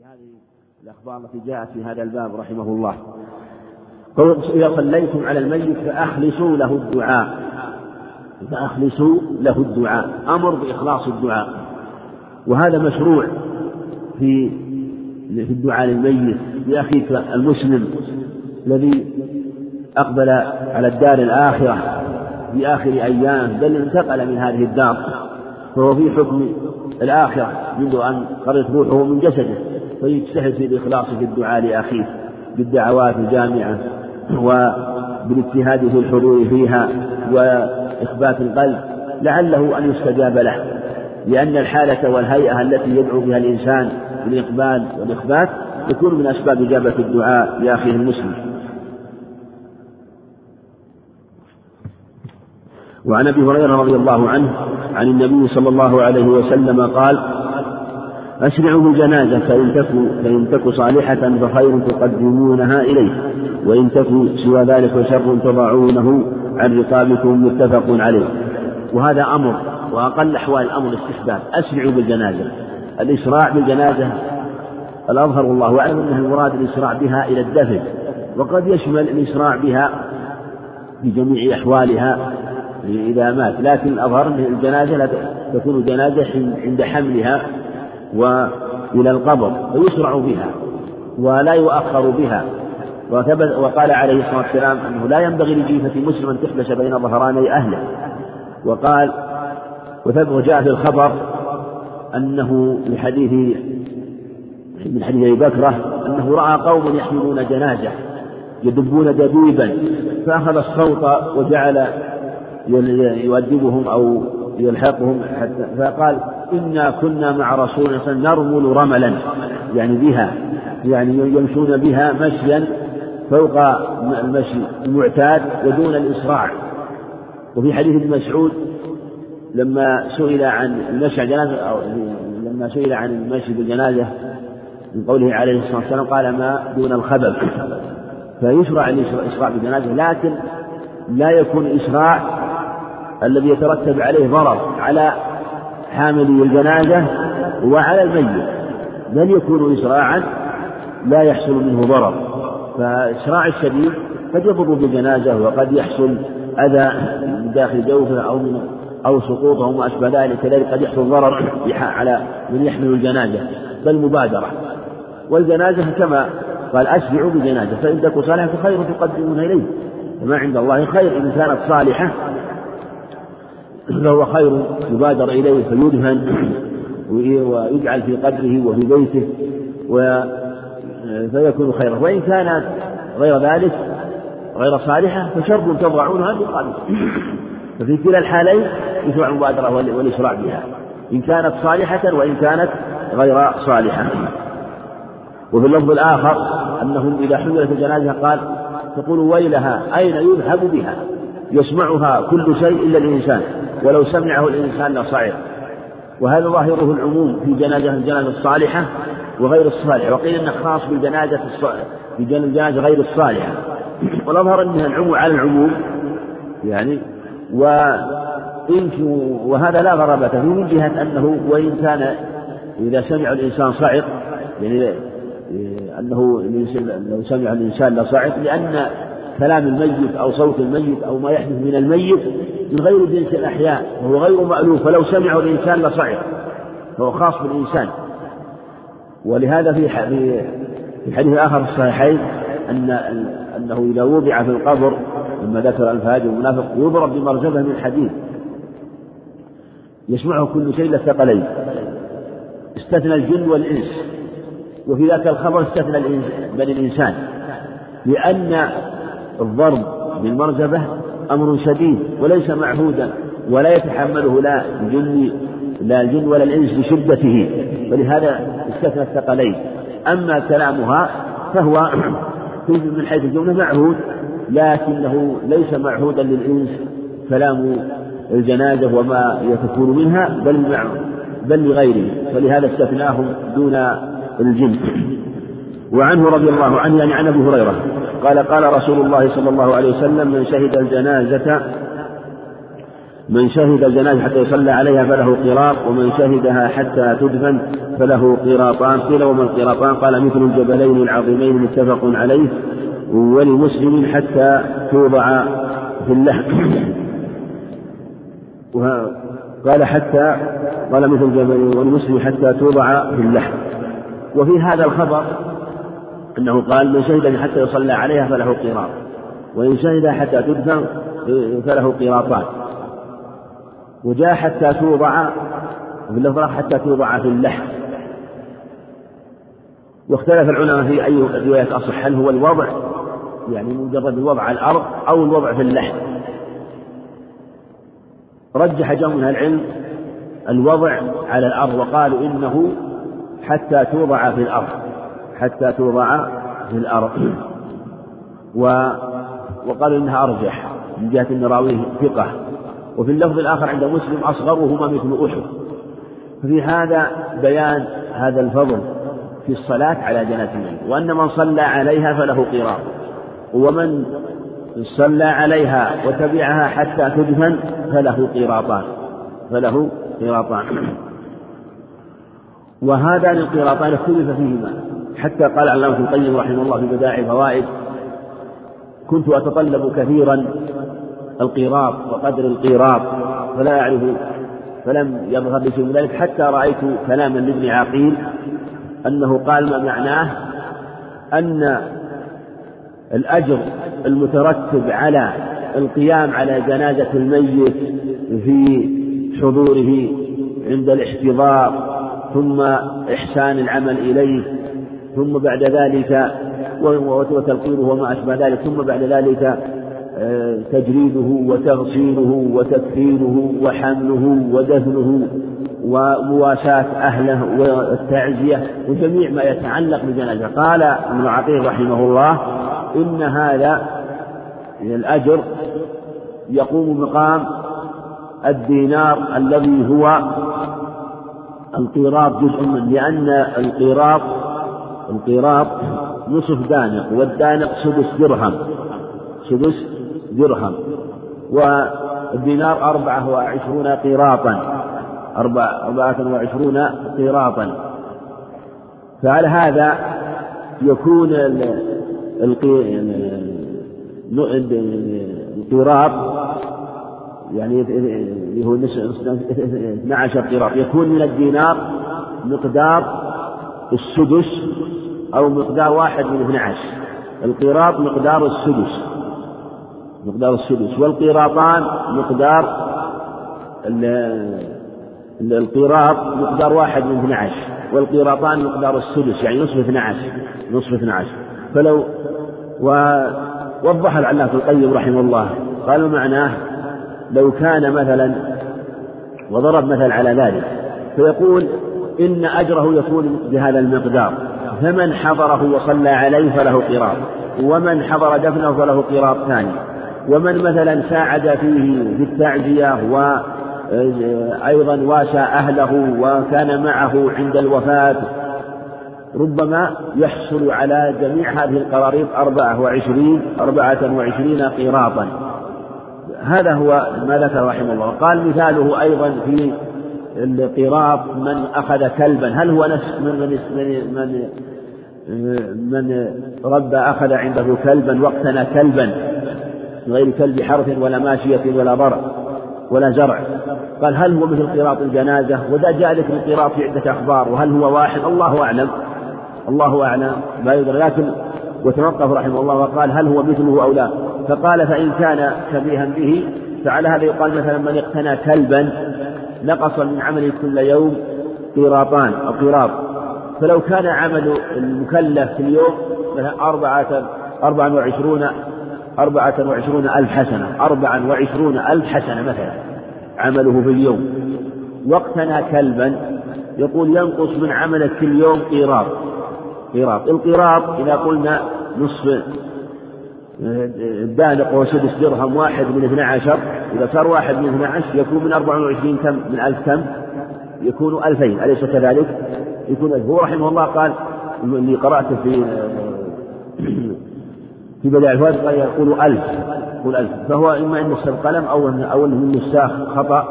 بهذه الأخبار التي جاءت في هذا الباب رحمه الله. إذا صليتم على الميت فأخلصوا له الدعاء. فأخلصوا له الدعاء. أمر بإخلاص الدعاء. وهذا مشروع في في الدعاء للميت. لأخيك المسلم الذي أقبل على الدار الآخرة في آخر أيام بل انتقل من هذه الدار. فهو في حكم الآخرة منذ أن خرجت روحه من جسده. فيجتهد في الإخلاص في الدعاء لأخيه بالدعوات الجامعة وبالاجتهاد في الحضور فيها وإخبات القلب لعله أن يستجاب له. لأن الحالة والهيئة التي يدعو بها الإنسان بالإقبال والإخبات يكون من أسباب إجابة الدعاء لأخيه المسلم. وعن أبي هريرة رضي الله عنه عن النبي صلى الله عليه وسلم قال أسرعوا بالجنازة فإن تكو فإن تك صالحة فخير تقدمونها إليه. وإن تكو سوى ذلك فشر تضعونه عن رقابكم متفق عليه. وهذا أمر وأقل أحوال الأمر الاستحباب أسرعوا بالجنازة. الإسراع بالجنازة الأظهر الله أعلم أنه المراد الإسراع بها إلى الدفن. وقد يشمل الإسراع بها في جميع أحوالها إذا مات. لكن الأظهر أن الجنازة لا تكون جنازة عند حملها. وإلى القبر فيسرع بها ولا يؤخر بها. وثبت وقال عليه الصلاة والسلام أنه لا ينبغي لجيفة مسلم أن تحبس بين ظهراني أهله. وقال وجاء في الخبر أنه في حديث من حديث أبي بكرة أنه رأى قوم يحملون جنازة يدبون دبيبا فأخذ الصوت وجعل يؤدبهم أو يلحقهم حتى فقال إنا كنا مع رسول الله نرمل رملا يعني بها يعني يمشون بها مشيا فوق المشي المعتاد ودون الإسراع. وفي حديث ابن مسعود لما سئل عن المشي على الجنازة أو لما سئل عن المشي بالجنازة من قوله عليه الصلاة والسلام قال ما دون الخبب فيشرع الإسراع بالجنازة لكن لا يكون الإسراع الذي يترتب عليه ضرر على حامل الجنازة وعلى الميت. بل يكون إسراعا لا يحصل منه ضرر. فإسراع الشديد قد يضر بالجنازة وقد يحصل أذى من داخل جوفه أو من أو سقوطه وما أشبه ذلك. كذلك قد يحصل ضرر على من يحمل الجنازة. بل مبادرة. والجنازة كما قال أسرعوا بالجنازة فإن تكن صالحة فخير تقدمون إليه. فما عند الله خير إن كانت صالحة. فهو خير يبادر إليه فيدهن ويجعل في قبره وفي بيته فيكون خيرا. وإن كانت غير ذلك غير صالحة فشر تضعونها بقلب ففي كلا الحالين يشرع المبادرة والإسراع بها. إن كانت صالحة وإن كانت غير صالحة. وفي اللفظ الآخر أنهم إذا حملت الجنازة قال تقول ويلها أين يذهب بها؟ يسمعها كل شيء إلا الإنسان. ولو سمعه الإنسان لصعق. وهذا ظاهره العموم في جنازة الجنازة الصالحة وغير الصالحة. وقيل أنه خاص بالجنازة بالجنازة غير الصالحة. والأظهر أنها العموم على العموم. يعني وإن وهذا لا غرابة فيه. من جهة أنه وإن كان إذا سمع الإنسان صعق يعني أنه لو سمع الإنسان لصعق لأن كلام الميت أو صوت الميت أو ما يحدث من الميت من غير جنس الأحياء وهو غير مألوف فلو سمعه الإنسان لصعق. فهو خاص بالإنسان. ولهذا في في حديث آخر في الصحيحين أن أنه إذا وضع في القبر لما ذكر الفاجر والمنافق يضرب بمرزبة من حديد. يسمعه كل شيء إلا الثقلين. استثنى الجن والإنس. وفي ذاك الخبر استثنى بني الإنسان. لأن الضرب بالمرزبة أمر شديد وليس معهودا ولا يتحمله لا الجن لا الجن ولا الإنس لشدته. ولهذا استثنى الثقلين. أما كلامها فهو من حيث الجملة معهود لكنه ليس معهودا للإنس. كلام الجنازة وما يتكون منها بل بل لغيره. فلهذا استثناهم دون الجن. وعنه رضي الله عنه يعني عن أبي هريرة. قال قال رسول الله صلى الله عليه وسلم من شهد الجنازة من شهد الجنازة حتى يصلى عليها فله قراط ومن شهدها حتى تدفن فله قراطان. قيل وما القراطان؟ قال مثل الجبلين العظيمين متفق عليه ولمسلم حتى توضع في اللحم. قال حتى قال مثل الجبلين ولمسلم حتى توضع في اللحم. وفي هذا الخبر أنه قال من شهد حتى يصلى عليها فله قراط. وإن شهد حتى تدفن فله قراطان وجاء حتى توضع في اللفظ حتى توضع في اللحم. واختلف العلماء في أي رواية أصح هل هو الوضع يعني مجرد الوضع على الأرض أو الوضع في اللحم. رجح جمع من العلم الوضع على الأرض وقالوا إنه حتى توضع في الأرض. حتى توضع في الأرض. و وقالوا إنها أرجح من جهة أن راويه ثقة. وفي اللفظ الآخر عند مسلم أصغرهما مثل أحد. ففي هذا بيان هذا الفضل في الصلاة على جنازة الميت وأن من صلى عليها فله قراط. ومن صلى عليها وتبعها حتى تدفن فله قراطان. فله قراطان. وهذان القراطان اختلف فيهما. حتى قال علامة القيم رحمه الله في بدائع الفوائد كنت أتطلب كثيرا القيراط وقدر القيراط فلا أعرف فلم يظهر لي شيء من ذلك حتى رأيت كلاما لابن عقيل أنه قال ما معناه؟ أن الأجر المترتب على القيام على جنازة الميت في حضوره عند الاحتضار ثم إحسان العمل إليه ثم بعد ذلك وتلقينه وما أشبه ذلك ثم بعد ذلك آه، تجريده وتغسيله وتكفينه وحمله ودفنه ومواساة أهله والتعزية وجميع ما يتعلق بالجنازة قال ابن عقيل رحمه الله إن هذا الأجر يقوم مقام الدينار الذي هو القيراط جزء منه لأن القيراط القيراط نصف دانق والدانق سدس درهم سدس درهم والدينار أربعة وعشرون قيراطا أربعة وعشرون قيراطا فعلى هذا يكون القيراط يعني هو 12 قيراط يكون من الدينار مقدار السدس أو مقدار واحد من 12 القيراط مقدار السدس. مقدار السدس. والقيراطان مقدار القيراط مقدار واحد من 12 والقيراطان مقدار السدس. يعني نصف 12 نصف 12 فلو ووضح العلاف القيم رحمه الله. قال معناه لو كان مثلا وضرب مثل على ذلك. فيقول إن أجره يكون بهذا المقدار. فمن حضره وصلى عليه فله قراط ومن حضر دفنه فله قراط ثاني. ومن مثلا ساعد فيه في التعزية وأيضا واسى أهله وكان معه عند الوفاة ربما يحصل على جميع هذه القراريط أربعة وعشرين أربعة وعشرين قيراطا هذا هو ما ذكر رحمه الله. قال مثاله أيضا في القراط من أخذ كلبا. هل هو نفس من من من, من ربى أخذ عنده كلبا واقتنى كلبا غير كلب حرث ولا ماشية ولا ضرع ولا زرع؟ قال هل هو مثل قراط الجنازة؟ وذا جاء ذكر القراط في عدة أخبار وهل هو واحد؟ الله أعلم. الله أعلم. ما يدري. لكن وتوقف رحمه الله وقال هل هو مثله أو لا؟ فقال فإن كان شبيها به فعلى هذا يقال مثلا من اقتنى كلبا. نقص من عمله كل يوم قيراطان أو قيراط فلو كان عمل المكلف في اليوم مثلا أربعة أربعة وعشرون أربعة وعشرون ألف حسنة. أربعة وعشرون ألف حسنة مثلا عمله في اليوم. واقتنى كلبا يقول ينقص من عملك كل يوم قيراط. قيراط. القيراط إذا قلنا نصف الدانق هو سدس درهم واحد من اثنى عشر. إذا صار واحد من اثنى عشر يكون من أربع وعشرين كم من ألف كم يكون ألفين. أليس كذلك؟ يكون ألف. هو رحمه الله قال اللي قرأته في في بداية الفوائد قال يقول ألف. يقول ألف. فهو إما أن نسخ القلم أو أن أو أنه من نساخ خطأ.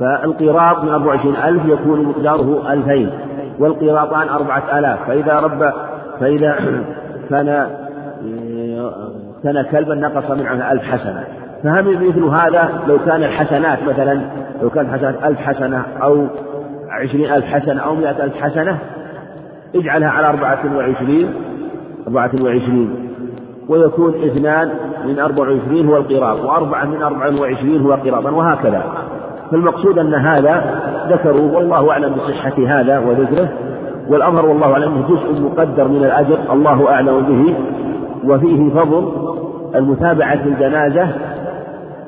فالقيراط من 24 ألف يكون مقداره ألفين. والقيراطان أربعة آلاف. فإذا رب فإذا كان كان كلبا نقص منه ألف حسنة. فهم مثل هذا لو كان الحسنات مثلا لو كان حسنات ألف حسنة أو عشرين ألف حسنة أو مئة ألف حسنة اجعلها على أربعة وعشرين أربعة وعشرين. ويكون اثنان من أربع وعشرين هو القراط وأربعة من أربع وعشرين هو قراطا وهكذا. فالمقصود أن هذا ذكروا والله أعلم بصحة هذا وذكره. والأمر والله أعلم جزء مقدر من الأجر الله أعلم به. وفيه فضل المتابعة في الجنازة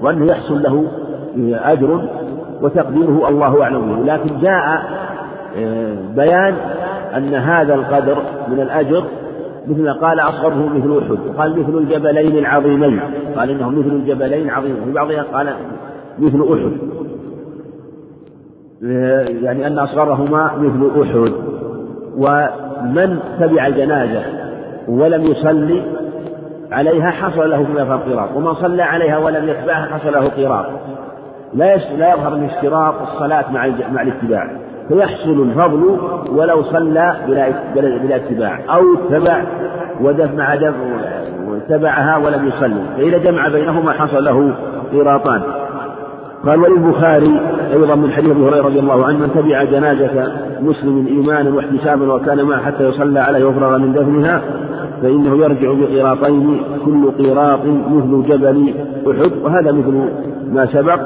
وأنه يحصل له أجر وتقديره الله أعلم به. لكن جاء آه، بيان أن هذا القدر من الأجر مثل ما قال أصغره مثل أحد. وقال مثل الجبلين العظيمين. قال إنه مثل الجبلين العظيمين. في بعضها قال مثل أحد. يعني أن أصغرهما مثل أحد. ومن تبع الجنازة ولم يصلي عليها حصل له فيها قراط ومن صلى عليها ولم يتبعها حصل له قراط. لا لا يظهر من اشتراط الصلاة مع مع الاتباع. فيحصل الفضل ولو صلى بلا بلا اتباع. أو اتبع ودفع دفع واتبعها ولم يصلي. فإذا جمع بينهما حصل له قراطان. قال وللبخاري أيضا من حديث أبي هريرة رضي الله عنه من تبع جنازة مسلم إيمانا واحتسابا وكان معه حتى يصلى عليه ويفرغ من دفنها فإنه يرجع بقيراطين كل قيراط مثل جبل أحد وهذا مثل ما سبق.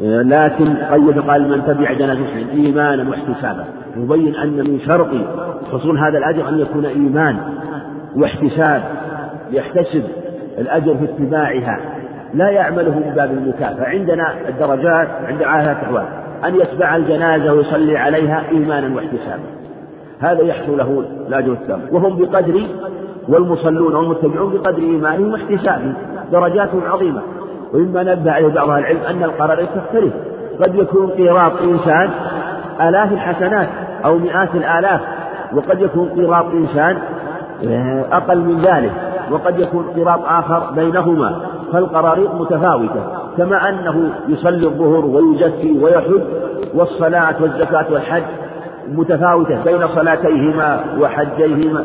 لكن قيد قال من تبع جنازة مسلم إيمانا واحتسابا. يبين أن من شرط حصول هذا الأجر أن يكون إيمان واحتساب يحتسب الأجر في اتباعها. لا يعمله من باب المكافأة عندنا الدرجات عند عاهات أحوال أن يتبع الجنازة ويصلي عليها إيمانا واحتسابا. هذا يحصل له الأجر التام وهم بقدر والمصلون والمتبعون بقدر إيمانهم واحتسابهم. درجات عظيمة. ومما نبه عليه بعض أهل العلم أن القرارات تختلف قد يكون قيراط إنسان آلاف الحسنات أو مئات الآلاف وقد يكون قيراط إنسان آه، أقل من ذلك. وقد يكون قراط آخر بينهما فالقراريط متفاوتة كما أنه يصلي الظهر ويزكي ويحج والصلاة والزكاة والحج متفاوتة بين صلاتيهما وحجيهما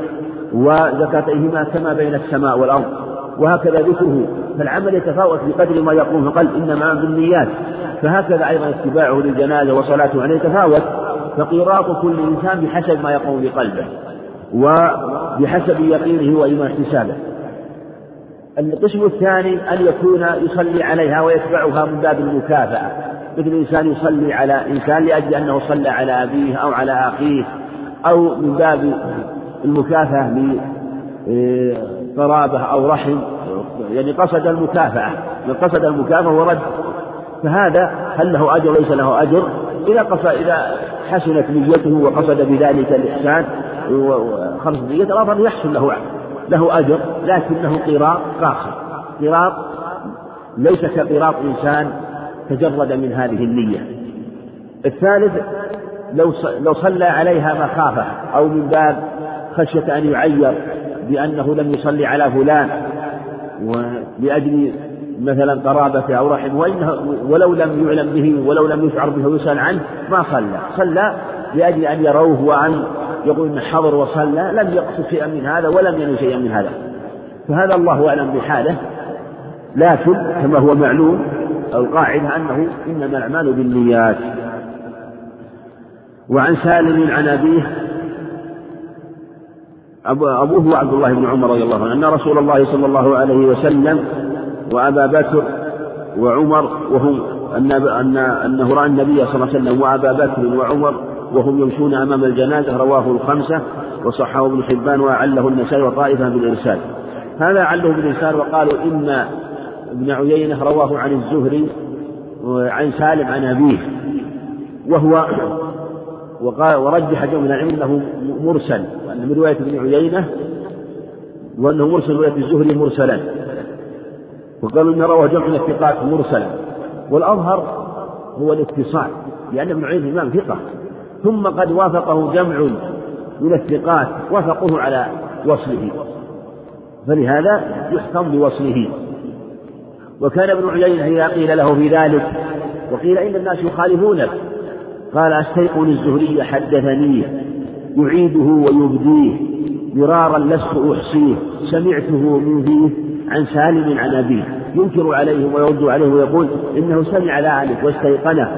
وزكاتيهما كما بين السماء والأرض وهكذا ذكره. فالعمل يتفاوت بقدر ما يقوم فقال إنما بالنيات. فهكذا أيضا اتباعه للجنازة وصلاته عليه يتفاوت. فقيراط كل إنسان بحسب ما يقوم بقلبه وبحسب يقينه وإيمان احتسابه. القسم الثاني أن يكون يصلي عليها ويتبعها من باب المكافأة. مثل إنسان يصلي على إنسان لأجل أنه صلى على أبيه أو على أخيه أو من باب المكافأة لقرابة أو رحم. يعني قصد المكافأة. من قصد المكافأة ورد فهذا هل له أجر ليس له أجر؟ إذا قصد إذا حسنت نيته وقصد بذلك الإحسان وخلص نيته الأفضل يحصل له له أجر لكنه قراط قاصر قراط ليس كقراط إنسان تجرد من هذه النية. الثالث لو لو صلى عليها مخافة أو من باب خشية أن يعير بأنه لم يصلي على فلان ولأجل مثلا قرابته أو رحمه ولو لم يعلم به ولو لم يشعر به ويسأل عنه ما صلى. صلى لأجل أن يروه وأن يقول إن حضر وصلى لم يقصد شيئا من هذا ولم ينوي شيئا من هذا. فهذا الله أعلم بحاله لكن كما هو معلوم القاعدة أنه إنما الأعمال بالنيات. وعن سالم عن أبيه أبوه عبد الله بن عمر رضي الله عنه أن رسول الله صلى الله عليه وسلم وأبا بكر وعمر وهم أن أن أنه رأى النبي صلى الله عليه وسلم وأبا بكر وعمر وهم يمشون أمام الجنازة رواه الخمسة وصححه ابن حبان وأعله النسائي وطائفة بالإرسال. هذا عله بالإرسال وقالوا إن ابن عيينة رواه عن الزهري عن سالم عن أبيه وهو وقال ورجح جمع من العلم أنه مرسل وأن من رواية ابن عيينة وأنه مرسل رواية الزهري مرسلا. وقالوا إن رواه جمع من الثقات مرسلا. والأظهر هو الاتصال لأن ابن عيينة إمام ثقة. ثم قد وافقه جمع من الثقات وافقوه على وصله. فلهذا يحكم بوصله. وكان ابن عيينة إذا قيل له في ذلك وقيل إن الناس يخالفونك قال أستيقن الزهري حدثني يعيده ويبديه مرارا لست أحصيه سمعته من فيه عن سالم عن أبيه. ينكر عليه ويرد عليه ويقول إنه سمع ذلك واستيقنه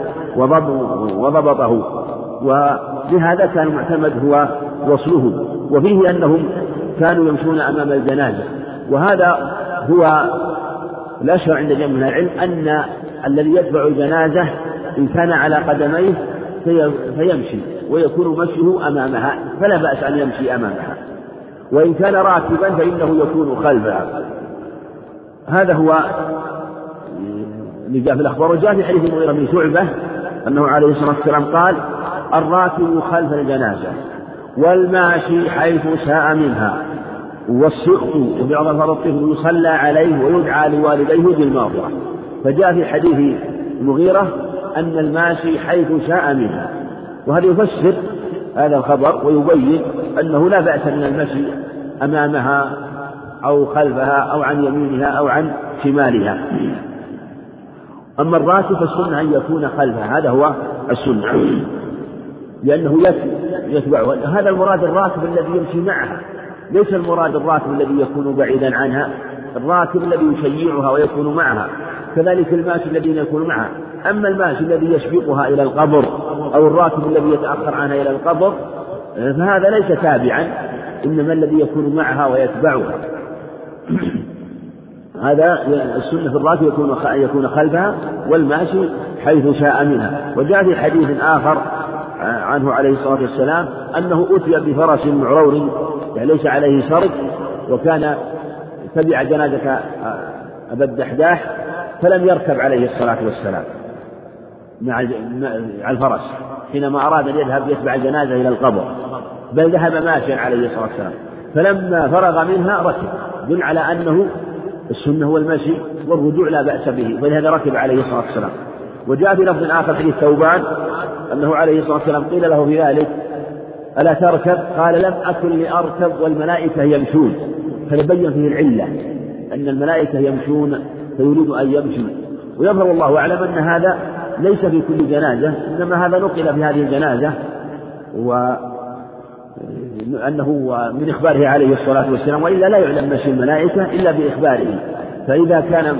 وضبطه. ولهذا كان المعتمد هو وصله وفيه أنهم كانوا يمشون أمام الجنازة. وهذا هو الأشهر عند جمع من العلم أن الذي يتبع الجنازة إن كان على قدميه فيمشي ويكون مشيه أمامها. فلا بأس أن يمشي أمامها. وإن كان راكبا فإنه يكون خلفها هذا هو اللي جاء في الأخبار. وجاء في حديث المغيرة بن شعبة أنه عليه الصلاة والسلام قال الراكب خلف الجنازة والماشي حيث شاء منها. والسقط وفي بعض الطفل يصلى عليه ويدعى لوالديه بالمغفرة. فجاء في حديث المغيرة أن الماشي حيث شاء منها. وهذا يفسر هذا الخبر ويبين أنه لا بأس من المشي أمامها أو خلفها أو عن يمينها أو عن شمالها. أما الراكب فالسنة أن يكون خلفها. هذا هو السنة. لأنه يتبعها هذا المراد الراكب الذي يمشي معها. ليس المراد الراكب الذي يكون بعيدا عنها. الراكب الذي يشيعها ويكون معها. كذلك الماشي الذي يكون معها. أما الماشي الذي يسبقها إلى القبر أو الراكب الذي يتأخر عنها إلى القبر فهذا ليس تابعا. إنما الذي يكون معها ويتبعها. هذا السنة في الراكب يكون يكون خلفها والماشي حيث شاء منها. وجاء في حديث آخر عنه عليه الصلاة والسلام أنه أتي بفرس معرور يعني ليس عليه سرج وكان تبع جنازة أبا الدحداح فلم يركب عليه الصلاة والسلام مع الفرس حينما أراد أن يذهب يتبع الجنازة إلى القبر بل ذهب ماشيا عليه الصلاة والسلام. فلما فرغ منها ركب دل على أنه السنة هو المشي والرجوع لا بأس به ولهذا ركب عليه الصلاة والسلام. وجاء في لفظ آخر حديث ثوبان أنه عليه الصلاة والسلام قيل له في ذلك ألا تركب؟ قال لم أكن لأركب والملائكة يمشون. فيبين فيه العلة أن الملائكة يمشون فيريد أن يمشي. ويظهر الله أعلم أن هذا ليس في كل جنازة إنما هذا نقل في هذه الجنازة و أنه من إخباره عليه الصلاة والسلام وإلا لا يعلم مشي الملائكة إلا بإخباره. فإذا كان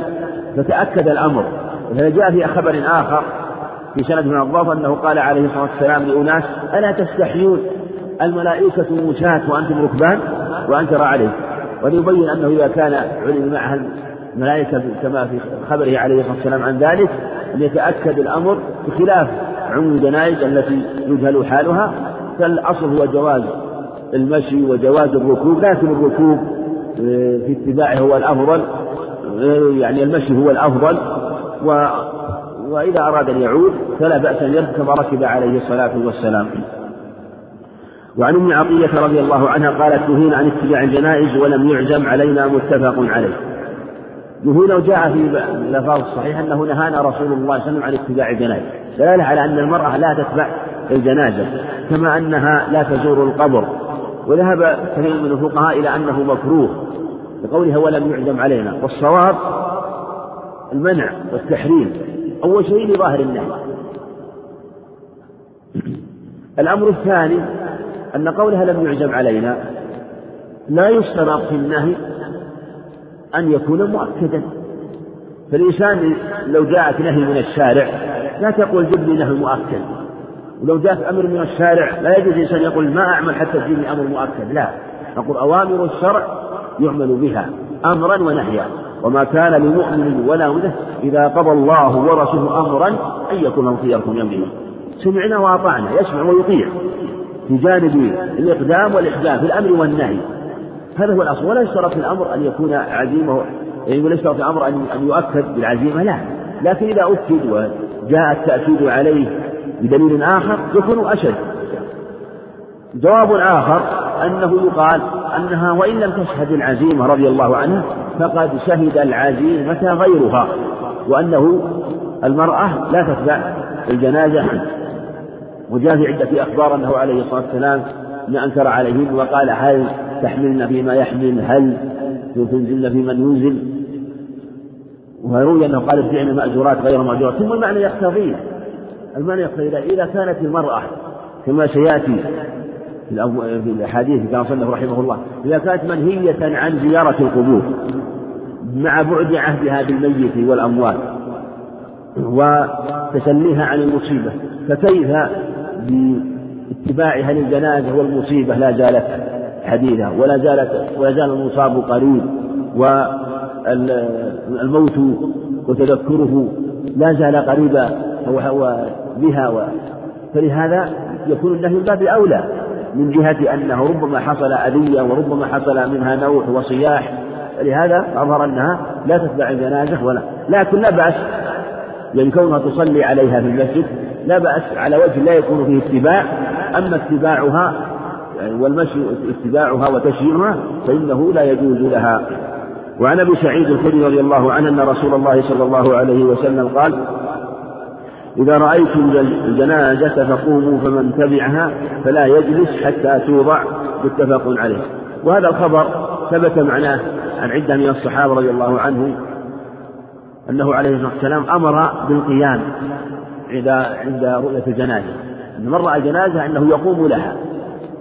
فتأكد الأمر جاء في خبر آخر في سند من الضعف أنه قال عليه الصلاة والسلام لأناس ألا تستحيون؟ الملائكة مشاة وأنتم ركبان وأن ترى عليه وليبين أنه إذا كان علم معها الملائكة كما في خبره عليه الصلاة والسلام عن ذلك أن يتأكد الأمر بخلاف عموم الجنائز التي يجهل حالها فالأصل هو جواز المشي وجواز الركوب لكن الركوب آه، في اتباعه هو الأفضل آه، يعني المشي هو الأفضل. و وإذا أراد أن يعود فلا بأس أن يركب ركب عليه الصلاة والسلام. وعن أم عطية رضي الله عنها قالت نهينا عن اتباع الجنائز ولم يعزم علينا متفق عليه. نهينا وجاء في الألفاظ الصحيحة أنه نهانا رسول الله صلى الله عليه وسلم عن اتباع الجنائز، دلالة على أن المرأة لا تتبع الجنازة كما أنها لا تزور القبر. وذهب كثير من الفقهاء إلى أنه مكروه لقولها ولم يعزم علينا. والصواب المنع والتحريم. أول شيء لظاهر النهي الأمر الثاني أن قولها لم يعزم علينا. لا يشترط في النهي أن يكون مؤكدا. فالإنسان لو جاءك نهي من الشارع لا تقول جب لي نهي مؤكد. ولو جاءك أمر من الشارع لا يجوز الإنسان يقول ما أعمل حتى تجيني أمر مؤكد. لا. نقول أوامر الشرع يعمل بها أمرا ونهيا. وما كان لمؤمن ولا مؤمنة إذا قضى الله ورسوله أمرا أن يكون خيرة من سمعنا وأطعنا يسمع ويطيع. في جانب الإقدام والإحجام في الأمر والنهي. هذا هو الأصل ولا يشترط في الأمر أن يكون عزيمة يعني ولا يشترط في الأمر أن يؤكد بالعزيمة لا. لكن إذا أكد وجاء التأكيد عليه بدليل آخر يكون أشد. جواب آخر أنه يقال أنها وإن لم تشهد العزيمة رضي الله عنها فقد شهد العزيمة غيرها وأنه المرأة لا تتبع الجنازة وجاء في عدة أخبار أنه عليه الصلاة والسلام ما أنكر عليهن وقال هل تحملن فيما يحمل هل تنزلن في من ينزل؟ ويروي أنه قال ابدعن مأجورات غير مأجورات. ثم المعنى يقتضي المعنى يقتضي إذا كانت المرأة كما سيأتي في الأحاديث كما صنف رحمه الله. إذا كانت منهية عن زيارة القبور مع بعد عهدها بالميت والأموات وتسليها عن المصيبة فكيف باتباعها للجنازة والمصيبة لا زالت حديثة ولا زالت ولا زال المصاب قريب والموت وتذكره لا زال قريبا بها فلهذا يكون النهي من باب أولى. من جهة أنه ربما حصل أذية وربما حصل منها نوح وصياح. لهذا أظهر أنها لا تتبع الجنازة ولا. لكن لا بأس. يعني كونها تصلي عليها في المسجد لا بأس. على وجه لا يكون فيه اتباع. أما اتباعها يعني والمشي اتباعها وتشييعها فإنه لا يجوز لها. وعن أبي سعيد الخدري رضي الله عنه أن رسول الله صلى الله عليه وسلم قال إذا رأيتم الجنازة فقوموا فمن تبعها فلا يجلس حتى توضع متفق عليه. وهذا الخبر ثبت معناه عن عدة من الصحابة رضي الله عنهم أنه عليه الصلاة والسلام أمر بالقيام عند عند رؤية الجنازة. من رأى الجنازة أنه يقوم لها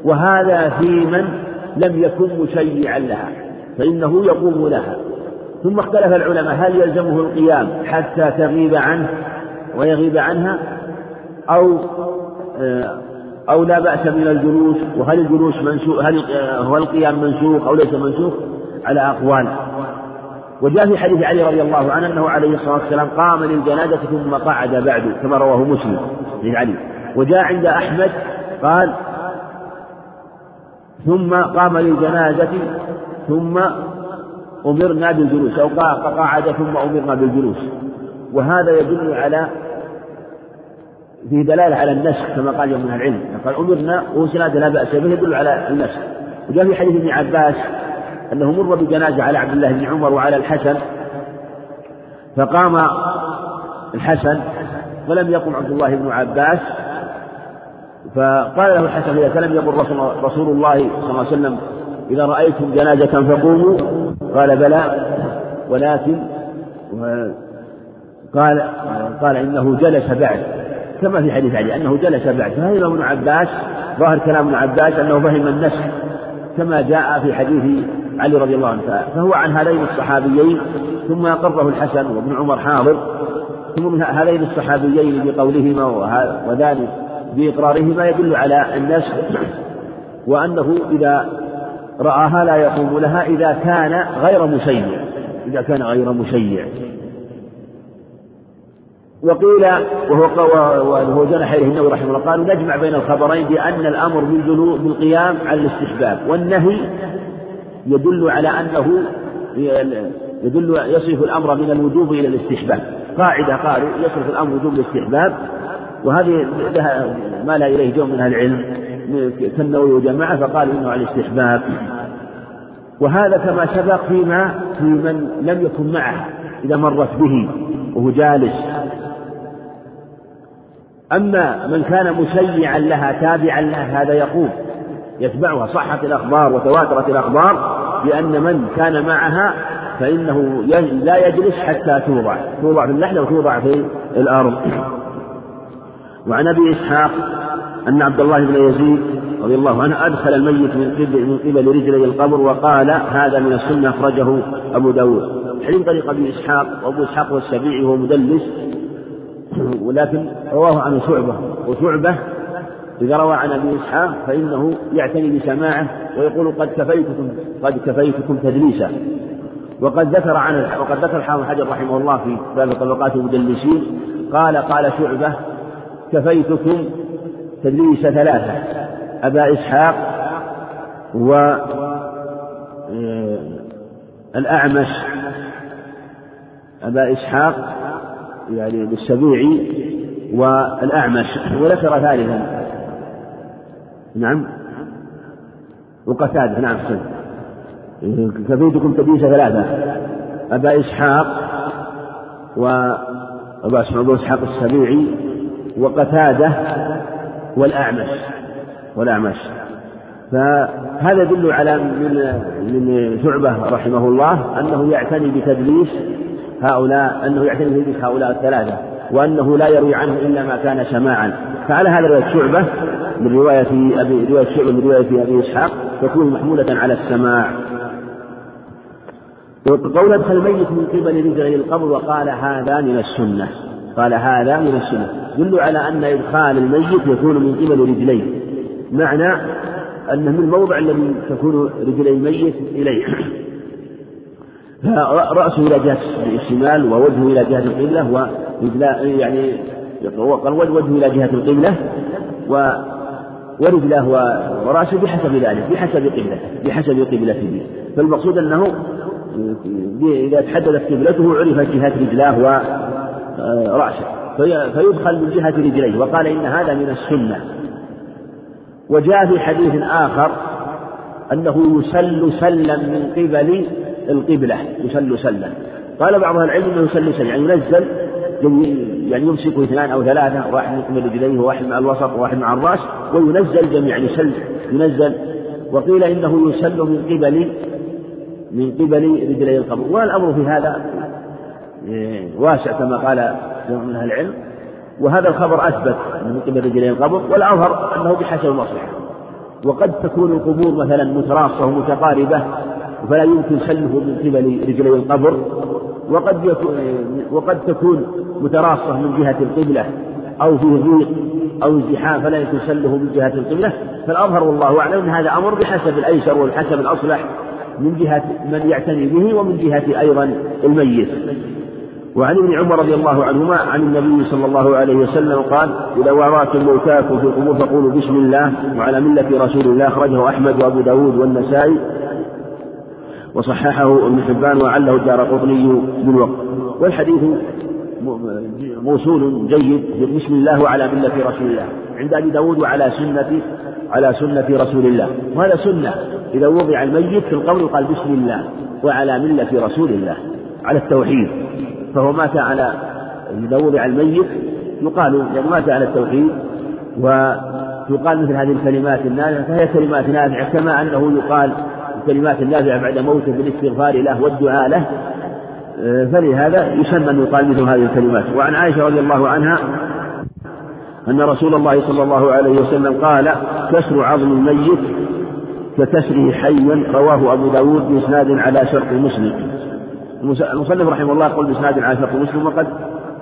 وهذا في من لم يكن مشيعا لها فإنه يقوم لها. ثم اختلف العلماء هل يلزمه القيام حتى تغيب عنه؟ ويغيب عنها أو أو لا بأس من الجلوس وهل الجلوس منسوخ هل هو القيام منسوخ أو ليس منسوخ؟ على أقوال. وجاء في حديث علي رضي الله عنه أنه عليه الصلاة والسلام قام للجنازة ثم قعد بعد كما رواه مسلم حديث علي. وجاء عند أحمد قال ثم قام للجنازة ثم أمرنا بالجلوس أو قعد ثم أمرنا بالجلوس. وهذا يدل على فيه دلالة على النسخ كما قال يوم من العلم. قال أمرنا وسناد لا بأس به يدل على النسخ. وجاء في حديث ابن عباس أنه مر بجنازة على عبد الله بن عمر وعلى الحسن فقام الحسن فلم يقم عبد الله بن عباس فقال له الحسن إذا فلم يقل رسول, رسول الله صلى الله عليه وسلم إذا رأيتم جنازة فقوموا. قال بلى ولكن قال قال إنه جلس بعد. كما في حديث علي أنه جلس بعد. فهذا ابن عباس ظاهر كلام ابن عباس أنه فهم النسخ كما جاء في حديث علي رضي الله عنه؟ فهو عن هذين الصحابيين ثم أقره الحسن وابن عمر حاضر ثم من هذين الصحابيين بقولهما وذلك بإقرارهما يدل على النسخ وأنه إذا رآها لا يقوم لها إذا كان غير مشيع إذا كان غير مشيع وقيل وهو وهو جنح إليه النووي رحمه الله قالوا نجمع بين الخبرين بأن الأمر بالقيام على الاستحباب والنهي يدل على أنه يدل يصرف الأمر من الوجوب إلى الاستحباب. قاعدة قالوا يصرف الأمر وجوب الاستحباب وهذه لها مال إليه جو من أهل العلم كالنووي وجماعة فقالوا إنه على الاستحباب. وهذا كما سبق فيما في من لم يكن معه إذا مرت به وهو جالس أما من كان مشيعا لها تابعا لها هذا يقول يتبعها صحت الأخبار وتواترت الأخبار بأن من كان معها فإنه لا يجلس حتى توضع توضع في اللحدة وتوضع في الأرض. وعن أبي إسحاق أن عبد الله بن يزيد رضي الله عنه أدخل الميت من قبل من قبل رجلي القبر وقال هذا من السنة أخرجه أبو داود. حين طريق أبي إسحاق وأبو إسحاق والسبيعي هو مدلس. ولكن رواه عن شعبة وشعبة إذا روى عن أبي إسحاق فإنه يعتني بسماعه ويقول قد كفيتكم قد كفيتكم تدليسا. وقد ذكر عن وقد ذكر الحافظ حجر رحمه الله في باب طبقات المدلسين قال قال شعبة كفيتكم تدليس ثلاثة أبا إسحاق و آه، الأعمش أبا إسحاق يعني بالسبيعي والأعمش وذكر ثالثا. نعم. وقتادة نعم. سن كفيتكم تدليس ثلاثة. أبا إسحاق وأبا إسحاق السبيعي وقتادة والأعمش والأعمش. فهذا يدل على من من شعبة رحمه الله أنه يعتني بتدليس هؤلاء أنه يعتني بحديث هؤلاء الثلاثة وأنه لا يروي عنه إلا ما كان سماعا فعلى هذا رواية شعبة من رواية أبي رواية شعبة من رواية أبي إسحاق تكون محمولة على السماع. وقول أدخل الميت من قبل رجلي القبر وقال هذا من السنة. قال هذا من السنة. يدل على أن إدخال الميت يكون من قبل رجليه معنى أنه من الموضع الذي تكون رجلي الميت إليه. رأسه إلى جهة الشمال ووجهه إلى جهة القبلة يعني قال وجهه إلى جهة القبلة و ورجله ورأسه بحسب ذلك بحسب قبلته بحسب قبلته. فالمقصود أنه إذا تحددت قبلته عرفت جهة رجلاه ورأسه فيدخل من جهة رجليه وقال إن هذا من السنة. وجاء في حديث آخر أنه يسل سلا من قبل القبلة يسل سلا قال بعض أهل العلم أنه يسل سلا يعني ينزل يعني يمسك اثنان أو ثلاثة واحد قبل رجليه وواحد مع الوسط وواحد مع الرأس وينزل جميعا يسل ينزل. وقيل إنه يسل من قبل من قبل رجلي القبر. والأمر في هذا إيه، واسع كما قال جمع من أهل العلم. وهذا الخبر أثبت من قبل رجلي القبر والأظهر أنه بحسب المصلحة. وقد تكون القبور مثلا متراصة ومتقاربة فلا يمكن سله من قبل رجلي القبر. وقد يكون وقد تكون متراصة من جهة القبلة أو فيه ضيق أو ازدحام فلا يمكن سله من جهة القبلة. فالأظهر والله أعلم أن هذا أمر بحسب الأيسر وبحسب الأصلح من جهة من يعتني به ومن جهة أيضا الميت. وعن ابن عمر رضي الله عنهما عن النبي صلى الله عليه وسلم قال إذا وعراتم موتاكم في القبور فقولوا بسم الله. وعلى ملة رسول الله أخرجه أحمد وأبو داود والنسائي. وصححه ابن حبان وعله الدار قطني بالوقت والحديث موصول جيد بسم الله وعلى ملة رسول الله عند أبي داود وعلى سنة على سنة رسول الله. وهذا سنة إذا وضع الميت في القبر قال بسم الله وعلى ملة رسول الله على التوحيد. فهو مات على إذا وضع الميت يقال يعني مات على التوحيد ويقال مثل هذه الكلمات النافعة فهي كلمات نافعة كما أنه يقال الكلمات النافعة بعد موته بالاستغفار له والدعاء له فلهذا يسمى أن يقال مثل هذه الكلمات. وعن عائشة رضي الله عنها أن رسول الله صلى الله عليه وسلم قال كسر عظم الميت ككسره حيا رواه أبو داود بإسناد على شرط مسلم. المصنف رحمه الله يقول بإسناد على شرط مسلم وقد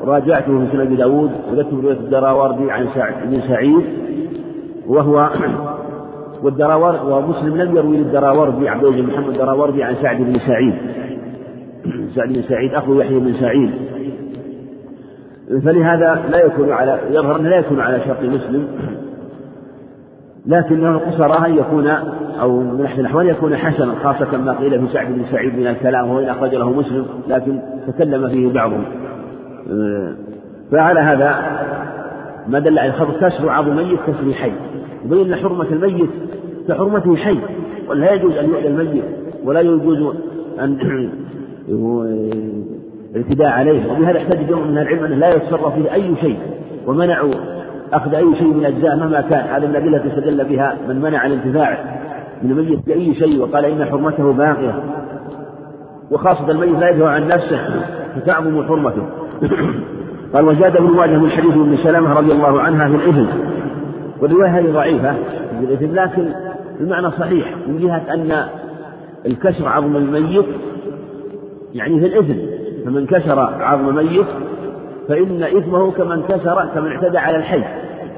راجعته في سنن أبي داود وذكر رواية الدراوردي عن سعد بن سعيد وهو والدراور ومسلم لم يروي للدراوردي عبد الله بن محمد الدراوردي عن سعد بن سعيد. سعد بن سعيد أخو يحيى بن سعيد. فلهذا لا يكون على يظهر أنه لا يكون على شرط مسلم. لكنه قصر أن يكون أو من أحسن الأحوال يكون حسنا خاصة ما قيل في سعد بن سعيد من الكلام وإن أخرج له مسلم لكن تكلم فيه بعضهم. فعلى هذا ما دل على الخبر كسر عظم الميت كسر حي يبين حرمة الميت كحرمته حي ولا يجوز أن يؤذى الميت ولا يجوز أن الاعتداء عليه. وبهذا احتج جمع من العلم أنه لا يتصرف فيه أي شيء. ومنعوا أخذ أي شيء من أجزاء مهما كان. هذا من الأدلة استدل بها. من منع الانتفاع من الميت بأي شيء وقال إن حرمته باقية. وخاصة الميت لا يدفع عن نفسه فتعظم حرمته. قال وزاد ابن ماجه من حديث ابن سلمة رضي الله عنها في الإثم والرواية هذه ضعيفة في الإثم لكن المعنى صحيح من جهة أن الكسر عظم الميت يعني في الإثم فمن كسر عظم ميت فإن إثمه كمن كسر كمن اعتدى على الحي.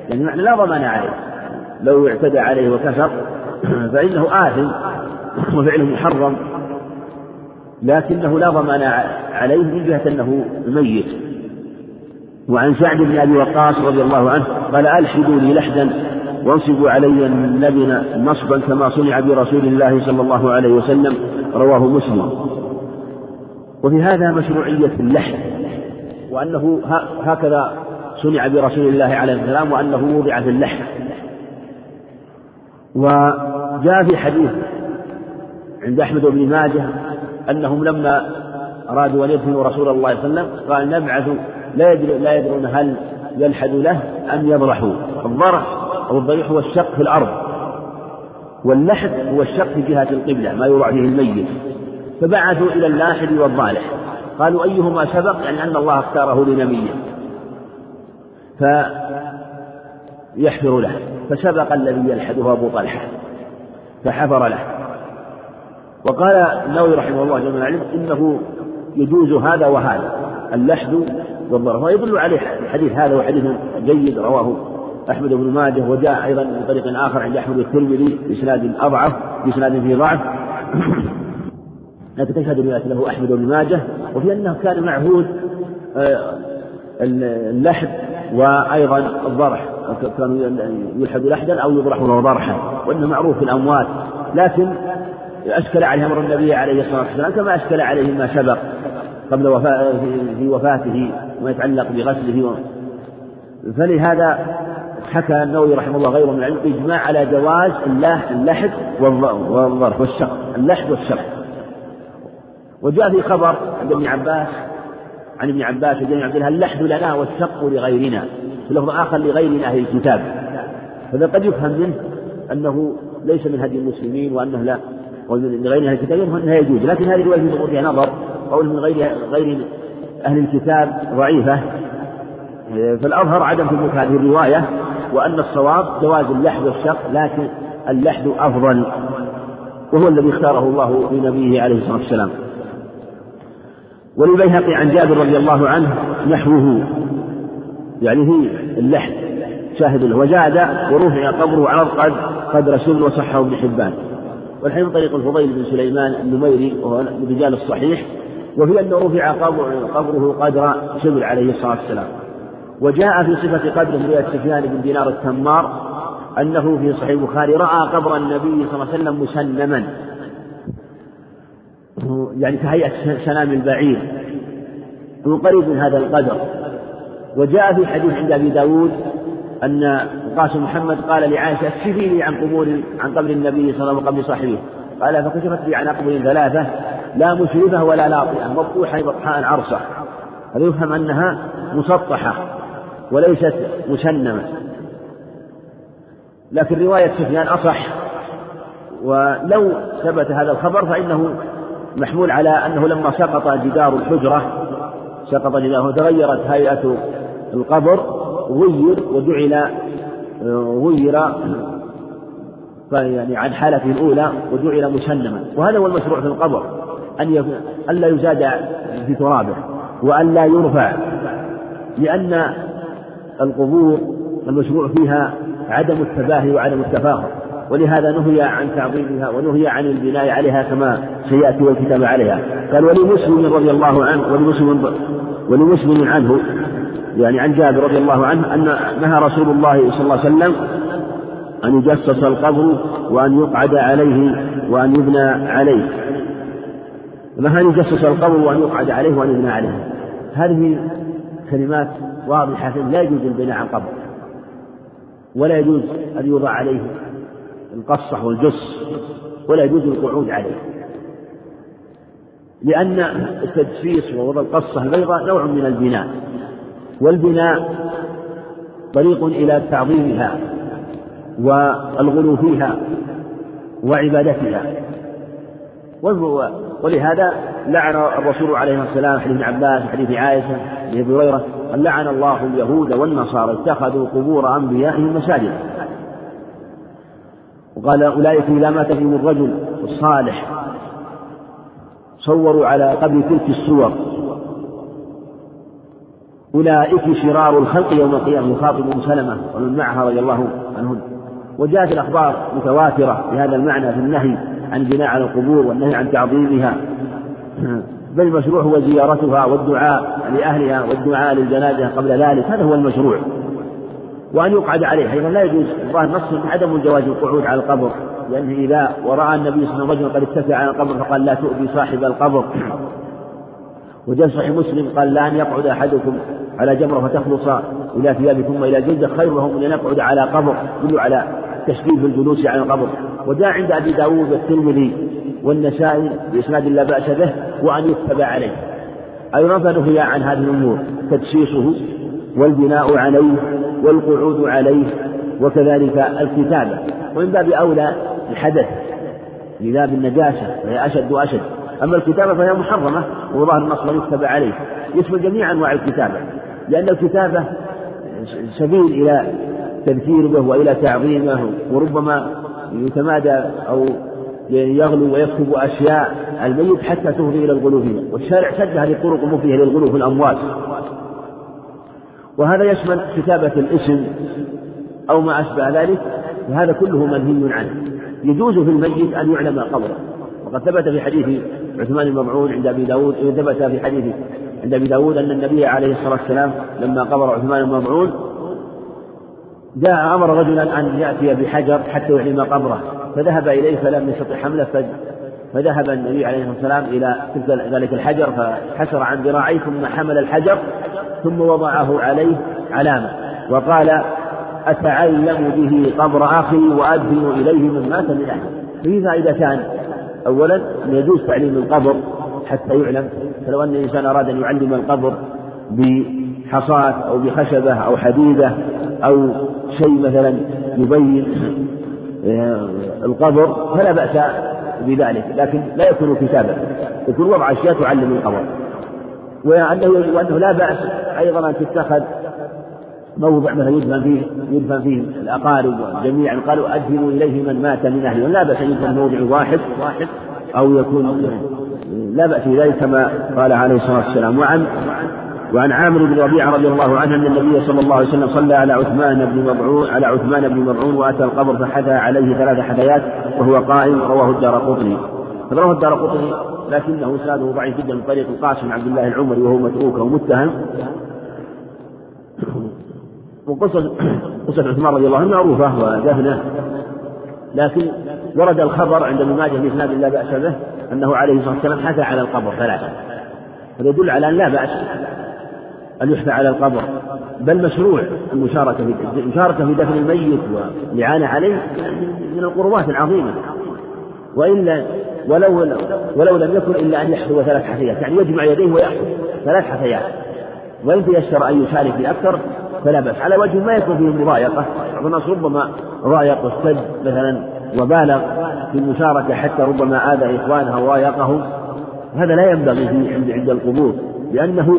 يعني لا ضمان عليه. لو اعتدى عليه وكسر فإنه آثم وفعله محرم. لكنه لا ضمان عليه من جهة أنه ميت. وعن سعد بن أبي وقاص رضي الله عنه قال ألحدوا لي لحدا وانصبوا علي النبن نصبا كما صنع برسول الله صلى الله عليه وسلم رواه مسلم. وفي هذا مشروعية اللحد وأنه هكذا صنع برسول الله عليه السلام وأنه وضع في اللحد. وجاء في حديث عند أحمد بن ماجه أنهم لما أرادوا أن يدفنوا رسول الله صلى الله عليه وسلم قال نبعث لا لا يدرون هل يلحد له أم يضرحوا الضرح أو الضريح هو الشق في الأرض. واللحد هو الشق في جهة القبلة ما يوضع فيه الميت. فبعثوا إلى اللاحد والضالح. قالوا أيهما سبق؟ يعني أن الله اختاره لنبيه. فيحفر له. فسبق الذي يلحده أبو طلحة. فحفر له. وقال النووي رحمه الله جل وعلا إنه يجوز هذا وهذا. اللحد والضرب ويدل عليه الحديث هذا وحديث جيد رواه أحمد بن ماجه وجاء أيضا من طريق آخر عند أحمد الترمذي بإسناد أضعف بإسناد فيه ضعف. لكن تشهد رواية له أحمد بن ماجه وفي أنه كان معهود آه، اللحد وأيضا الضرح. كان يلحد لحدا أو يضرح له ضرحا وأنه معروف في الأموات. لكن أشكل عليه أمر النبي عليه الصلاة والسلام كما أشكل عليه ما سبق. قبل وفاة في وفاته وما يتعلق بغسله فلهذا حكى النووي رحمه الله غيره من العلم إجماع على جواز اللحد والظرف والشق اللحد والشق. وجاء في خبر عند ابن عباس عن ابن عباس وجاء عبد الله اللحد لنا والشق لغيرنا. في لفظ آخر لغيرنا أهل الكتاب. فإذا قد يفهم منه أنه ليس من هدي المسلمين وأنه لا لغير أهل الكتاب أنها يجوز. لكن هذه الرواية في فيها نظر. قول من غير غير أهل الكتاب ضعيفة. فالأظهر عدم ثبوت هذه الرواية وأن الصواب جواز اللحد والشق لكن اللحد أفضل وهو الذي اختاره الله لنبيه عليه الصلاة والسلام. وللبيهقي عن جابر رضي الله عنه نحوه يعني هي اللحد شاهد له. وزاد ورفع قبره على قد قدر سن وصحه ابن حبان. والحين طريق الفضيل بن سليمان النميري وهو من رجال الصحيح وفي أنه رفع قبره قدر شبر عليه الصلاة والسلام. وجاء في صفة قدر رواية سفيان بن دينار التمار أنه في صحيح البخاري رأى قبر النبي صلى الله عليه وسلم مسنما يعني كهيئة سلام البعير. قريب من هذا القدر. وجاء في حديث عند أبي داود أن القاسم محمد قال لعائشة اكشفي لي عن قبور عن قبر النبي صلى الله عليه وسلم وقبر صاحبه. قال فكشفت لي عن قبور ثلاثة. لا مشرفة ولا لاطئة مفتوحة بطحاء عرصة. هذا يفهم أنها مسطحة وليست مسنمة؟ لكن رواية سفيان أصح ولو ثبت هذا الخبر فإنه محمول على أنه لما سقط جدار الحجرة سقط جداره وتغيرت هيئة القبر غير وجعل غير يعني عن حالته الأولى وجعل مسنما وهذا هو المشروع في القبر. أن ألا يزاد في ترابه وأن لا يرفع لأن القبور المشروع فيها عدم التباهي وعدم التفاخر ولهذا نهي عن تعظيمها ونهي عن البناء عليها كما سيأتي والكتاب عليها. قال ولمسلم رضي الله عنه ولمسلم ولمسلم عنه يعني عن جابر رضي الله عنه أن نهى رسول الله صلى الله عليه وسلم أن يجسس القبر وأن يقعد عليه وأن يبنى عليه. أن يجسس القبر وأن يقعد عليه وأن يبنى عليه؟ هذه كلمات واضحة لا يجوز البناء على القبر ولا يجوز أن يوضع عليه القصة والجص ولا يجوز القعود عليه لأن التجسيس ووضع القصة البيضاء نوع من البناء والبناء طريق إلى تعظيمها والغلو فيها وعبادتها ولهذا لعن الرسول عليه الصلاة والسلام حديث ابن عباس حديث عائشة حديث أبي هريرة لعن الله اليهود والنصارى اتخذوا قبور أنبيائهم مساجد. وقال أولئك إذا مات فيهم الرجل الصالح صوروا على قبر تلك الصور أولئك شرار الخلق يوم القيامة يخاطب أم سلمة ومن معها رضي الله عنهن. وجاءت الأخبار متواترة بهذا المعنى في النهي. عن البناء على القبور والنهي عن تعظيمها. بل المشروع هو زيارتها والدعاء لأهلها والدعاء للجنازة قبل ذلك. هذا هو المشروع. وأن يقعد عليه أيضا لا يجوز الظاهر نص عدم جواز القعود على القبر. لأنه إذا ورأى النبي صلى الله عليه وسلم قد اتكى على القبر فقال لا تؤذي صاحب القبر. وجاء صحيح مسلم قال لا أن يقعد أحدكم على جمرة فتخلص إلى ثيابه ثم إلى جلدة خير له من أن يقعد على قبر. يدل على تشديد الجلوس على القبر. وجاء عند أبي داود والترمذي والنسائي بإسناد لا بأس به وأن يتبع عليه. أيضا فنهي عن هذه الأمور تدشيشه والبناء عليه والقعود عليه وكذلك الكتابة. ومن باب أولى الحدث لذا بالنجاسة وهي أشد وأشد. أما الكتابة فهي محرمة وظاهر النص لم يكتب عليه. يشمل جميع أنواع الكتابة لأن الكتابة سبيل إلى تذكير به وإلى تعظيمه وربما يتمادى أو يغلو ويكتب أشياء الميت حتى تفضي إلى الغلو فيه والشارع سد هذه الطرق المفضية للغلو في الأموات. وهذا يشمل كتابة الاسم أو ما أشبه ذلك وهذا كله منهي عنه. يجوز في الميت أن يعلم قبره. وقد ثبت في حديث عثمان المبعوث عند أبي داود ثبت في حديث عند أبي داود أن النبي عليه الصلاة والسلام لما قبر عثمان المبعوث جاء أمر رجلا أن يأتي بحجر حتى يعلم قبره فذهب إليه فلم يستطع حمله فذهب النبي عليه الصلاة والسلام إلى تلك ذلك الحجر فحسر عن ذراعيه ثم حمل الحجر ثم وضعه عليه علامة وقال أتعلم به قبر أخي وأدفن إليه من مات من أهله. فيه فائدتان. أولا أن يجوز تعليم القبر حتى يعلم. فلو أن الإنسان أراد أن يعلم القبر بحصاة أو بخشبة أو حديدة أو شيء مثلا يبين آه، القبر فلا بأس بذلك لكن لا يكون كتابا يكون وضع أشياء تعلم القبر. وأنه وأنه لا بأس أيضا أن تتخذ موضع مثلا يدفن فيه يدفن فيه الأقارب جميعا قالوا أدفنوا إليه من مات من أهله لا بأس أن يدفن موضع واحد واحد أو يكون لا بأس بذلك كما قال عليه الصلاة والسلام. وعن وعن عامر بن ربيعة رضي الله عنه أن النبي صلى الله عليه وسلم صلى على عثمان بن مبعون على عثمان بن مبعون وأتى القبر فحثى عليه ثلاث حثيات وهو قائم رواه الدار قطني. رواه الدار قطني لكنه إسناده ضعيف جدا من طريق القاسم عبد الله العمري وهو متروك ومتهم. وقصة قصة عثمان رضي الله عنه معروفة ودفنه لكن ورد الخبر عند ابن ماجه بإسناد لا بأس به أنه عليه الصلاة والسلام حثى على القبر ثلاثة. هذا يدل على أن لا بأس. أن يحثى على القبر بل مشروع المشاركة في المشاركة في دفن الميت والإعانة عليه من القربات العظيمة. وإلا ولو ولو لم يكن إلا أن يحثو ثلاث حثيات يعني يجمع يديه ويحثو ثلاث حثيات. وإن تيسر أن يشارك في أكثر فلا بأس. على وجه ما يكون فيه مضايقة بعض الناس ربما ضايق واستد مثلا وبالغ في المشاركة حتى ربما آذى إخوانه وضايقهم هذا لا ينبغي عند القبور لأنه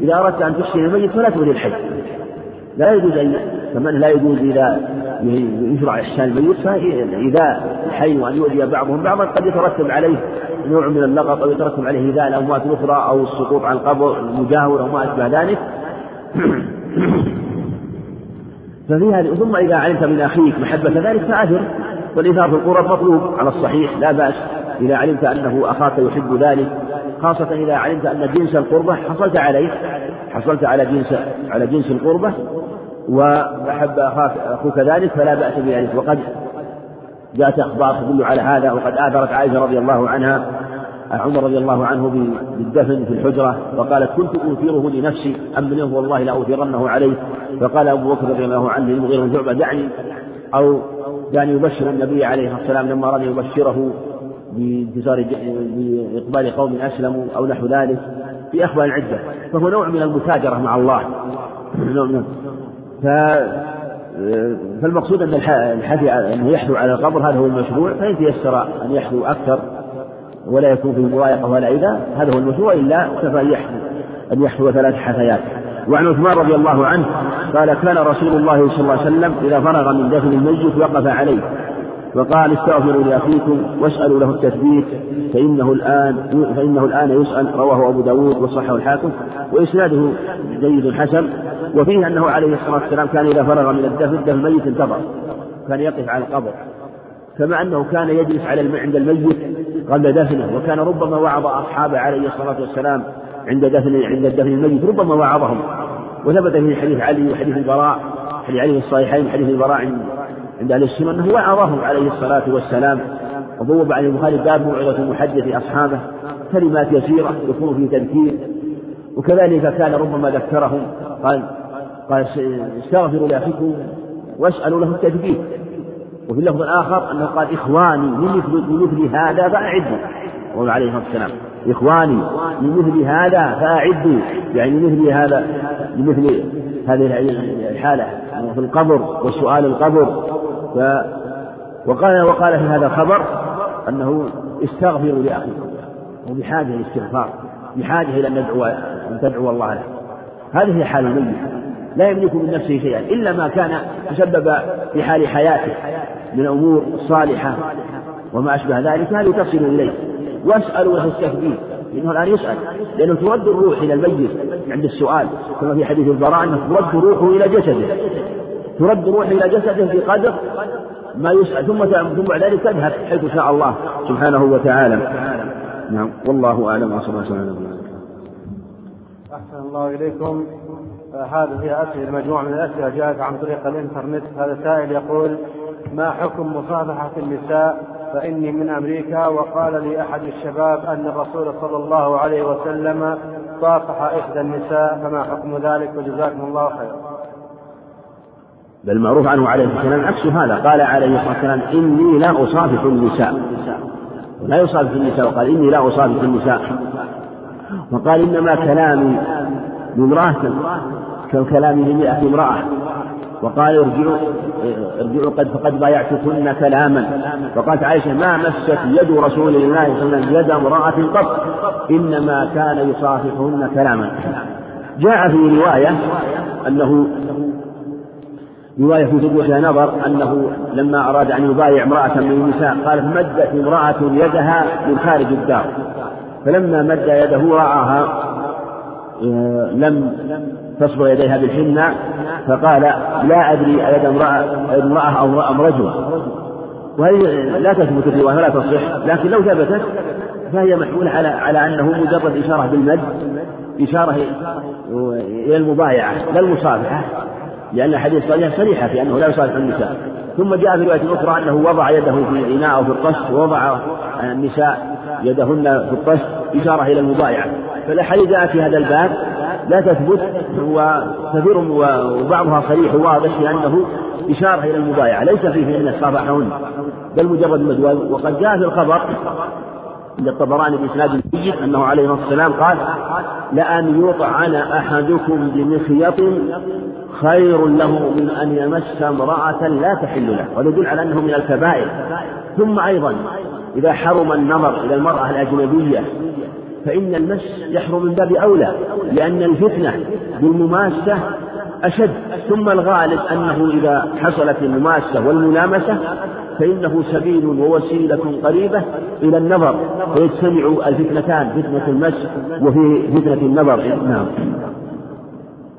إذا أردت أن تحسن الميت فلا تؤذي الحي. لا يجوز أن كمان لا يجوز إذا يشرع إحسان الميت فإذا الحي وأن يؤذي بعضهم بعضا قد يترتب عليه نوع من اللغط أو يترتب عليه إيذاء الأموات الأخرى أو السقوط عن القبر المجاور أو ما أشبه ذلك. ففيها ثم إذا علمت من أخيك محبة ذلك فأثر. والإثار في القرب مطلوب على الصحيح لا بأس إذا علمت أنه أخاك يحب ذلك. خاصة إذا علمت أن جنس القربة حصلت عليه حصلت على جنس على جنس القربة وأحب أخاك أخوك ذلك فلا بأس بذلك. وقد جاءت أخبار تدل على هذا وقد آثرت عائشة رضي الله عنها عمر رضي الله عنه بالدفن في الحجرة وقالت كنت أوثره لنفسي أم والله لأوثرنه عليه. فقال أبو بكر رضي الله عنه للمغيرة بن شعبة دعني أو يعني يبشر النبي عليه الصلاة والسلام لما أراد يبشره بانتظار بإقبال قوم أسلموا أو نحو ذلك في أخبار عدة فهو نوع من المتاجرة مع الله. نوع من ف فالمقصود أن الحثي أنه يحثو على القبر هذا هو المشروع فإن تيسر أن يحثو أكثر ولا يكون فيه مضايقة ولا إذا هذا هو المشروع إلا كفى أن يحثو أن يحثو ثلاث حثيات. وعن عثمان رضي الله عنه قال كان رسول الله صلى الله عليه وسلم إذا فرغ من دفن الميت وقف عليه وقال استغفروا لأخيكم واسألوا له التثبيت فإنه الآن فإنه الآن يسأل رواه أبو داود وصححه الحاكم وإسناده جيد حسن وفيه أنه عليه الصلاة والسلام كان إذا فرغ من الدفن دفن الميت انتظر كان يقف على القبر. كما أنه كان يجلس على عند الميت قبل دفنه وكان ربما وعظ أصحابه عليه الصلاة والسلام عند دفن عند دفن الميت ربما وعظهم. وثبت في حديث علي وحديث البراء حديث علي الصحيحين حديث البراء عند أهل السنة أنه وعظهم عليه الصلاة والسلام. وبوب عن البخاري باب موعظة محدث أصحابه كلمات يسيرة يكون في تذكير. وكذلك كان ربما ذكرهم قال قال استغفروا لأخيكم واسألوا له التثبيت وفي اللفظ الآخر أنه قال إخواني من مثل, هذا فأعدوا. وهو عليه الصلاة والسلام. إخواني من مثل هذا فأعدوا. يعني مثل هذا من مثل هذه الحالة في القبر وسؤال القبر. ف وقال وقال في هذا الخبر أنه استغفروا لأخيكم وبحاجة للاستغفار بحاجة إلى أن ندعو أن تدعو الله له. هذه حال الميت لا يملك من نفسه شيئا إلا ما كان تسبب في حال حياته من أمور صالحة وما أشبه ذلك هذه تصل إليه. واسألوا له التثبيت لأنه الآن يسأل لأنه ترد الروح إلى الميت. عند السؤال كما في حديث البراء أنه ترد روحه إلى جسده. ترد روحه إلى جسده في قدر ما يسأل ثم ثم بعد ذلك تذهب حيث شاء الله سبحانه وتعالى. نعم والله أعلم وصلى الله وسلم أحسن الله إليكم. هذه هي أسئلة مجموعة من الأسئلة جاءت عن طريق الإنترنت. هذا سائل يقول ما حكم مصافحة النساء؟ فإني من أمريكا. وقال لي أحد الشباب أن الرسول صلى الله عليه وسلم صافح إحدى النساء فما حكم ذلك؟ وجزاكم الله خيرا. بل معروف عنه عليه الصلاة والسلام عكس هذا. قال عليه الصلاة والسلام إني لا أصافح النساء. لا يصافح النساء. وقال إني لا أصافح النساء. وقال إنما كلامي لامرأة كالكلام لمئة امرأة. وقال ارجعوا ارجعوا قد فقد بايعتكن كلاما. وقالت عائشة ما مست يد رسول الله صلى الله عليه وسلم يد امرأة قط. إنما كان يصافحهن كلاما. جاء في رواية أنه رواية في فيها نظر أنه لما أراد أن يبايع امرأة من النساء قالت مدت امرأة يدها من خارج الدار. فلما مد يده رآها آه، لم تصبغ يديها بالحنة فقال لا أدري أيد امرأة امرأة أو أم رجل. وهذه لا تثبت الرواية ولا تصح لكن لو ثبتت فهي محمولة على على أنه مجرد إشارة بالمد إشارة إلى المبايعة لا المصافحة. لأن الحديث صريحة صريحة في أنه لا يصافح النساء. ثم جاء في رواية أخرى أنه وضع يده في إناء أو في القش ووضع النساء يدهن في القش إشارة إلى المبايعة فالأحاديث جاءت في هذا الباب لا تثبت وكثير وبعضها صريح وواضح في أنه إشارة إلى المبايعة ليس فيه أن صافحهن بل مجرد مدوى وقد جاء في الخبر عند الطبراني بإسناد جيد أنه عليه الصلاة والسلام قال لأن يطعن أحدكم بمخيط خير له من أن يمس امرأة لا تحل له وهذا يدل على أنه من الكبائر. ثم أيضا إذا حرم النظر إلى المرأة الأجنبية فإن المس يحرم من باب أولى لأن الفتنة بالمماسة أشد. ثم الغالب أنه إذا حصلت المماسة والملامسة فإنه سبيل ووسيلة قريبة إلى النظر فيجتمع الفتنتان فتنة المس وفي فتنة النظر. نعم.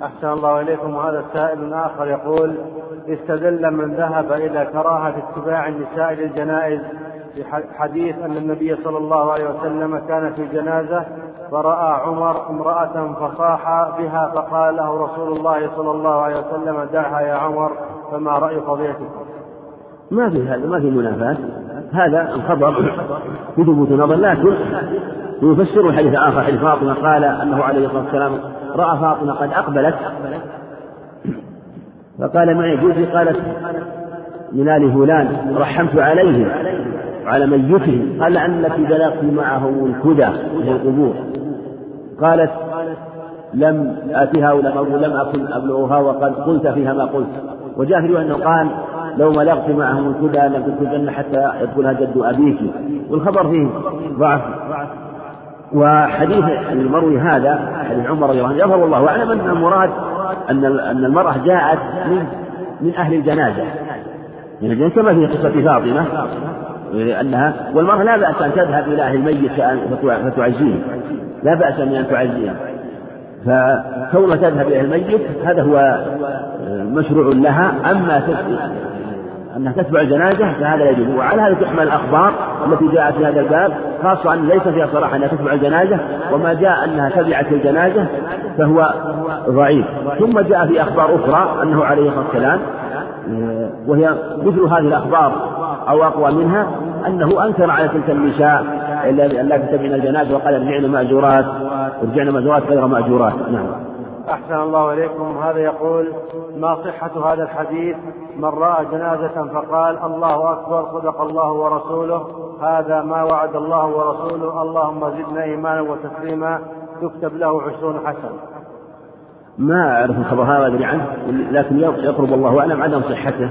أحسن الله إليكم. وهذا السائل آخر يقول استدل من ذهب إلى كراهة اتباع النساء للجنائز بحديث أن النبي صلى الله عليه وسلم كان في جنازة فرأى عمر امرأة فصاح بها فقال له رسول الله صلى الله عليه وسلم دعها يا عمر فما رأي قضيتكم؟ ما في هذا ما في منافاة. هذا الخبر في ثبوت نظر لكن يفسر الحديث الآخر. حديث فاطمة قال أنه عليه الصلاة والسلام رأى فاطمة قد أقبلت. فقال معي جوزي قالت من آل فلان رحمت عليهم وعلى ميته قال أنك بلغت معهم الكدى من القبور. قالت لم آتها ولم لم أكن أبلغها وقد قلت فيها ما قلت. وجاء في أنه قال لو ملغت معهم الكدى لم تدخل الجنة حتى يدخلها جد أبيك. والخبر فيه ضعف. وحديث المروي هذا حديث عمر رضي الله عنه يظهر والله أعلم أن المراد أن أن المرأة جاءت من من أهل الجنازة. يعني كما في قصة فاطمة أنها والمرأة لا بأس أن تذهب إلى أهل الميت فتعزيه لا بأس من أن تعزيه فكونها تذهب إلى الميت هذا هو مشروع لها. أما أنها تتبع الجنازة فهذا يجوز وعلى هذا تحمل الأخبار التي جاءت في هذا الباب خاصة أن ليس فيها صراحة أنها تتبع الجنازة وما جاء أنها تبعت الجنازة فهو ضعيف. ثم جاء في أخبار أخرى أنه عليه الصلاة والسلام وهي مثل هذه الأخبار أو أقوى منها أنه أنكر على تلك النساء التي تبعن الجنازة وقال ارجعن مأجورات ارجعن مأجورات غير مأجورات. نعم. أحسن الله إليكم. هذا يقول ما صحة هذا الحديث؟ من رأى جنازة فقال الله أكبر صدق الله ورسوله. هذا ما وعد الله ورسوله. اللهم زدنا إيمانا وتسليما. تكتب له عشرون حسنة. ما أعرف الخبر هذا أدري عنه لكن يقرب الله أعلم عدم صحته.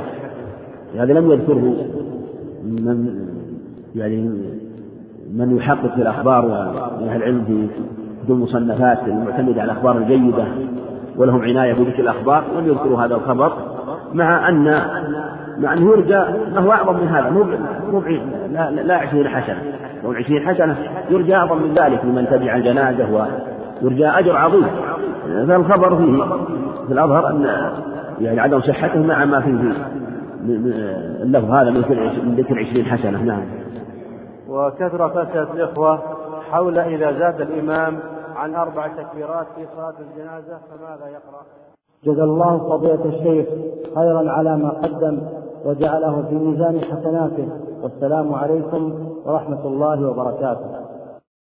هذا لم يذكره من يعني من يحقق في الأخبار ومن أهل العلم في كتب المصنفات المعتمدة على الأخبار الجيدة ولهم عناية بذكر الأخبار لم يذكروا هذا الخبر مع أن مع أنه يرجى أنه أعظم من هذا مو لا, لا عشرين حسنة. لو عشرين حسنة يرجى أعظم من ذلك لمن تبع الجنازة ويرجى أجر عظيم. فالخبر فيه في الأظهر أن يعني عدم صحته مع ما فيه اللفظ هذا من ذكر عشرين حسنة. نعم. وكثرة أسئلة الإخوة حول إذا زاد الإمام عن أربع تكبيرات في صلاة الجنازة فماذا يقرأ؟ جزا الله فضيلة الشيخ خيرا على ما قدم وجعله في ميزان حسناته والسلام عليكم ورحمة الله وبركاته